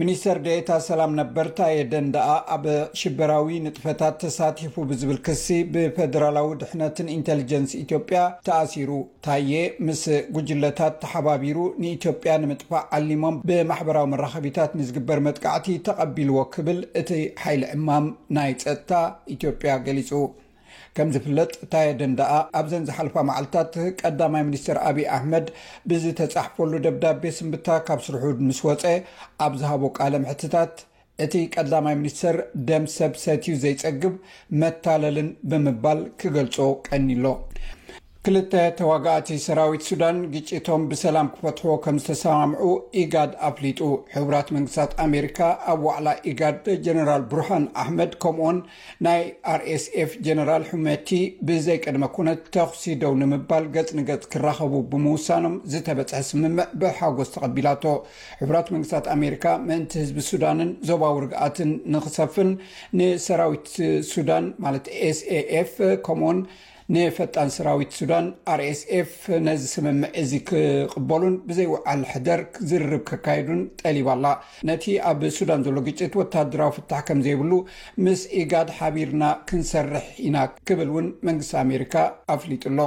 ሚኒስተር ዴኤታ ሰላም ነበር ታየ ደንደኣ ኣብ ሽበራዊ ንጥፈታት ተሳቲፉ ብዝብል ክሲ ብፈደራላዊ ድሕነትን ኢንተሊጀንስ ኢትዮጵያ ተኣሲሩ። ታየ ምስ ጉጅለታት ተሓባቢሩ ንኢትዮጵያ ንምጥፋእ ዓሊሞም ብማሕበራዊ መራኸቢታት ንዝግበር መጥቃዕቲ ተቐቢልዎ ክብል እቲ ሓይሊ ዕማም ናይ ጸጥታ ኢትዮጵያ ገሊጹ። ከም ዝፍለጥ ታየ ደንደኣ ኣብዘን ዝሓልፋ መዓልትታት ቀዳማይ ሚኒስትር ኣብይ ኣሕመድ ብዝተፃሕፈሉ ደብዳቤ ስንብታ ካብ ስርሑ ምስ ወፀ ኣብ ዝሃቦ ቃለ መሕትታት እቲ ቀዳማይ ሚኒስትር ደም ሰብ ሰትዩ ዘይፀግብ መታለልን ብምባል ክገልፆ ቀንዩ'ሎ። ክልተ ተዋጋእቲ ሰራዊት ሱዳን ግጭቶም ብሰላም ክፈትሕዎ ከም ዝተሰማምዑ ኢጋድ ኣፍሊጡ። ሕቡራት መንግስታት ኣሜሪካ ኣብ ዋዕላ ኢጋድ ጀነራል ቡርሃን ኣሕመድ ከምኡ'ውን ናይ RSF ጀነራል ሑመቲ ብዘይቅድመ ኩነት ተኹሲ ደው ንምባል ገጽ ንገጽ ክራኸቡ ብምውሳኖም ዝተበጽሐ ስምምዕ ብሓጎስ ተቐቢላቶ። ሕቡራት መንግስታት ኣሜሪካ ምእንቲ ህዝቢ ሱዳንን ዞባዊ ርግኣትን ንኽሰፍን ንሰራዊት ሱዳን ማለት SAF ከምኡ'ውን ንፈጣን ሰራዊት ሱዳን፣ RSF፣ ነዚ ስምምዕ እዚ ክቕበሉን ብዘይ ውዓል ሕደር ዝርርብ ከካይዱን ጠሊባ ኣላ። ነቲ ኣብ ሱዳን ዘሎ ግጭት ወተሃደራዊ ፍታሕ ከም ዘይብሉ ምስ ኢጋድ ሓቢርና ክንሰርሕ ኢና ክብል እውን መንግስቲ ኣሜሪካ ኣፍሊጡ ኣሎ።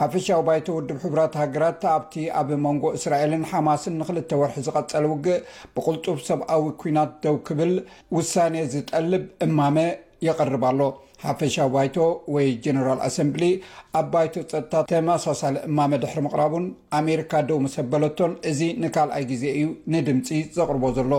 ሓፈሻዊ ባይቶ ውድብ ሕቡራት ሃገራት ኣብቲ ኣብ መንጎ እስራኤልን ሓማስን ንክልተ ወርሒ ዝቐጸለ ውግእ ብቕልጡፍ ሰብኣዊ ኩናት ደው ክብል ውሳኔ ዝጠልብ እማመ የቕርብ ኣሎ። ሓፈሻዊ ባይቶ ወይ ጀነራል ኣሰምብሊ ኣብ ባይቶ ጸጥታ ተመሳሳሊ እማመ ድሕሪ ምቕራቡን ኣሜሪካ ደው ምስ ኣበለቶን እዚ ንካልኣይ ግዜ እዩ ንድምጺ ዘቕርቦ ዘሎ።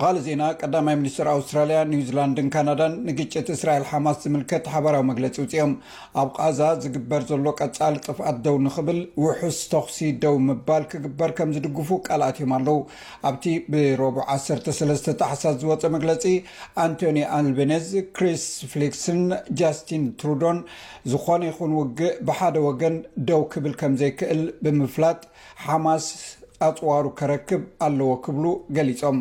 ብኻልእ ዜና ቀዳማይ ሚኒስትር ኣውስትራልያ፣ ኒውዚላንድን ካናዳን ንግጭት እስራኤል ሓማስ ዝምልከት ሓባራዊ መግለጺ ውጽኦም ኣብ ቓዛ ዝግበር ዘሎ ቀጻሊ ጥፍኣት ደው ንኽብል ውሑስ ተኹሲ ደው ምባል ክግበር ከም ዝድግፉ ቃል ኣትዮም ኣለዉ። ኣብቲ ብረቡዕ ዓሰርተ ሰለስተ ታሕሳስ ዝወጸ መግለጺ ኣንቶኒ ኣልበነዝ፣ ክሪስ ፍሊክስን ጃስቲን ትሩዶን ዝኾነ ይኹን ውግእ ብሓደ ወገን ደው ክብል ከምዘይክእል ብምፍላጥ ሓማስ ኣጽዋሩ ከረክብ ኣለዎ ክብሉ ገሊጾም።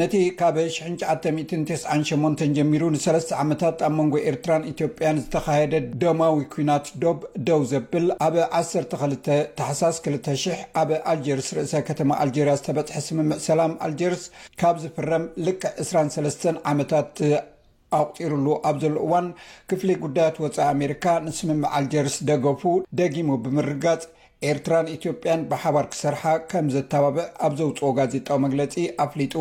ነቲ ካብ ሽሕን ትሽዓተ ሚእትን ተስዓን ሸሞንተን ጀሚሩ ንሰለስተ ዓመታት ኣብ መንጎ ኤርትራን ኢትዮጵያን ዝተኻየደ ደማዊ ኲናት ዶብ ደው ዘብል ኣብ ዓሰርተ ክልተ ታሕሳስ ክልተ ሽሕ ኣብ ኣልጀርስ ርእሰ ከተማ ኣልጀርያ ዝተበጽሐ ስምምዕ ሰላም ኣልጀርስ ካብ ዝፍረም ልክዕ ዕስራን ሰለስተን ዓመታት ኣቑፂሩሉ ኣብ ዘሎ እዋን ክፍሊ ጉዳያት ወፃኢ ኣሜሪካ ንስምምዕ ኣልጀርስ ደገፉ ደጊሙ ብምርግጋፅ ኤርትራን ኢትዮጵያን ብሓባር ክሰርሓ ከም ዘተባብዕ ኣብ ዘውፅኦ ጋዜጣዊ መግለፂ ኣፍሊጡ።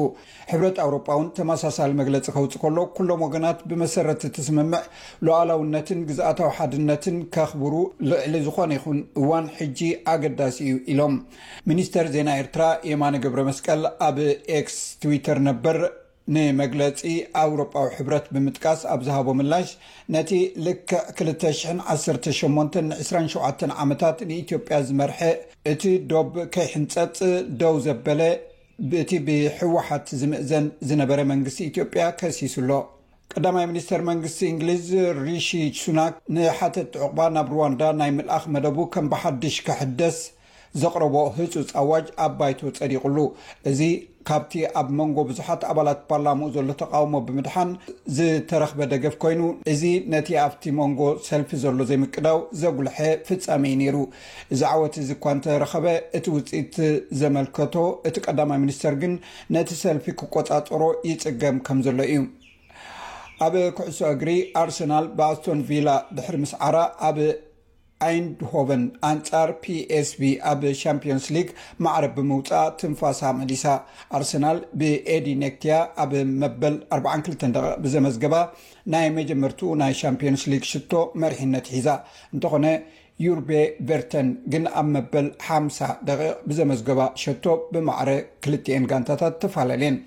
ሕብረት ኣውሮጳ እውን ተመሳሳሊ መግለፂ ከውፅእ ከሎ ኩሎም ወገናት ብመሰረት እቲ ስምምዕ ሉኣላውነትን ግዝኣታዊ ሓድነትን ከኽብሩ ልዕሊ ዝኾነ ይኹን እዋን ሕጂ ኣገዳሲ እዩ ኢሎም። ሚኒስተር ዜና ኤርትራ የማነ ገብረመስቀል ኣብ ኤክስ፣ ትዊተር ነበር፣ ንመግለጺ ኣውሮጳዊ ሕብረት ብምጥቃስ ኣብ ዝሃቦ ምላሽ፣ ነቲ ልክዕ ክልተ ሽሕን ዓሰርተ ሸሞንተን ንዕስራን ሸውዓተን ዓመታት ንኢትዮጵያ ዝመርሐ እቲ ዶብ ከይሕንጸጽ ደው ዘበለ ብእቲ ብህወሓት ዝምእዘን ዝነበረ መንግስቲ ኢትዮጵያ ከሲሱ ኣሎ። ቀዳማይ ሚኒስተር መንግስቲ እንግሊዝ ሪሺ ሱናክ ንሓተትቲ ዑቕባ ናብ ሩዋንዳ ናይ ምልኣኽ መደቡ ከም ብሓድሽ ክሕደስ ዘቕረቦ ህጹጽ ኣዋጅ ኣብ ባይቶ ጸዲቕሉ። እዚ ካብቲ ኣብ መንጎ ብዙሓት ኣባላት ፓርላምኡ ዘሎ ተቓውሞ ብምድሓን ዝተረኽበ ደገፍ ኮይኑ፣ እዚ ነቲ ኣብቲ መንጎ ሰልፊ ዘሎ ዘይምቅዳው ዘጉልሐ ፍጻሜ'ዩ ነይሩ። እዚ ዓወት እዚ እኳ እንተ ረኸበ፣ እቲ ውጽኢት ዘመልከቶ እቲ ቀዳማይ ሚኒስተር ግን ነቲ ሰልፊ ክቆጻጸሮ ይጽገም ከም ዘሎ እዩ። ኣብ ኩዕሶ እግሪ፣ ኣርሰናል ብኣስቶን ቪላ ድሕሪ ምስዓራ ኣብ ኣይንድሆቨን ኣንጻር ፒኤስቪ ኣብ ሻምፕዮንስ ሊግ ማዕረ ብምውጻኣ ትንፋሳ መሊሳ። ኣርሰናል ብኤዲ ነክትያ ኣብ መበል ኣርብዓን ክልተን ደቒቕ ብዘመዝገባ ናይ መጀመርትኡ ናይ ሻምፕዮንስ ሊግ ሽቶ መሪሕነት ሒዛ። እንተኾነ ዩርቤ ቨርተን ግን ኣብ መበል ሓምሳ ደቒቕ ብዘመዝገባ ሸቶ ብማዕረ ክልቲኤን ጋንታታት ተፋለልየን።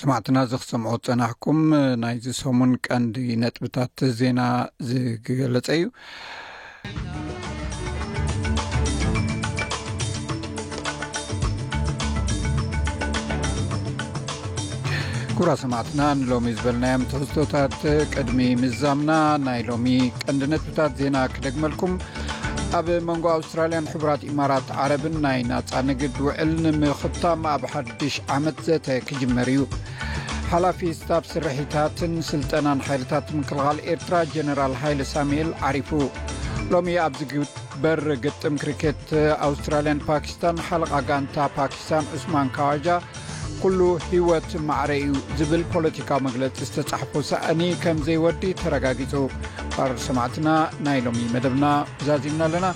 ሰማዕትና እዚ ክሰምዖ ዝፀናሕኩም ናይዚ ሰሙን ቀንዲ ነጥብታት ዜና ዝገለፀ እዩ ኩራ ሰማዕትና ንሎሚ ዝበልናዮም ትሕዝቶታት ቅድሚ ምዛምና ናይ ሎሚ ቀንዲ ነጥብታት ዜና ክደግመልኩም ኣብ መንጎ ኣውስትራልያን ሕቡራት ኢማራት ዓረብን ናይ ናፃ ንግድ ውዕል ንምክታም ኣብ ሓ ሓድሽ ዓመት ዘተ ክጅመር እዩ ሓላፊ ስታብ ስርሒታትን ስልጠናን ሓይልታት ምክልኻል ኤርትራ ጀነራል ሃይለ ሳሙኤል ዓሪፉ ሎሚ ኣብዚ ግበር ግጥም ክሪኬት ኣውስትራልያን ፓኪስታን ሓለቓ ጋንታ ፓኪስታን ዑስማን ካዋጃ ኩሉ ህወት ማዕረ እዩ ዝብል ፖለቲካዊ መግለፂ ዝተፃሓፉ ሰእኒ ከምዘይወዲ ተረጋጊፁ ባር ሰማዕትና ናይ ሎሚ መደብና ዛዚምና ኣለና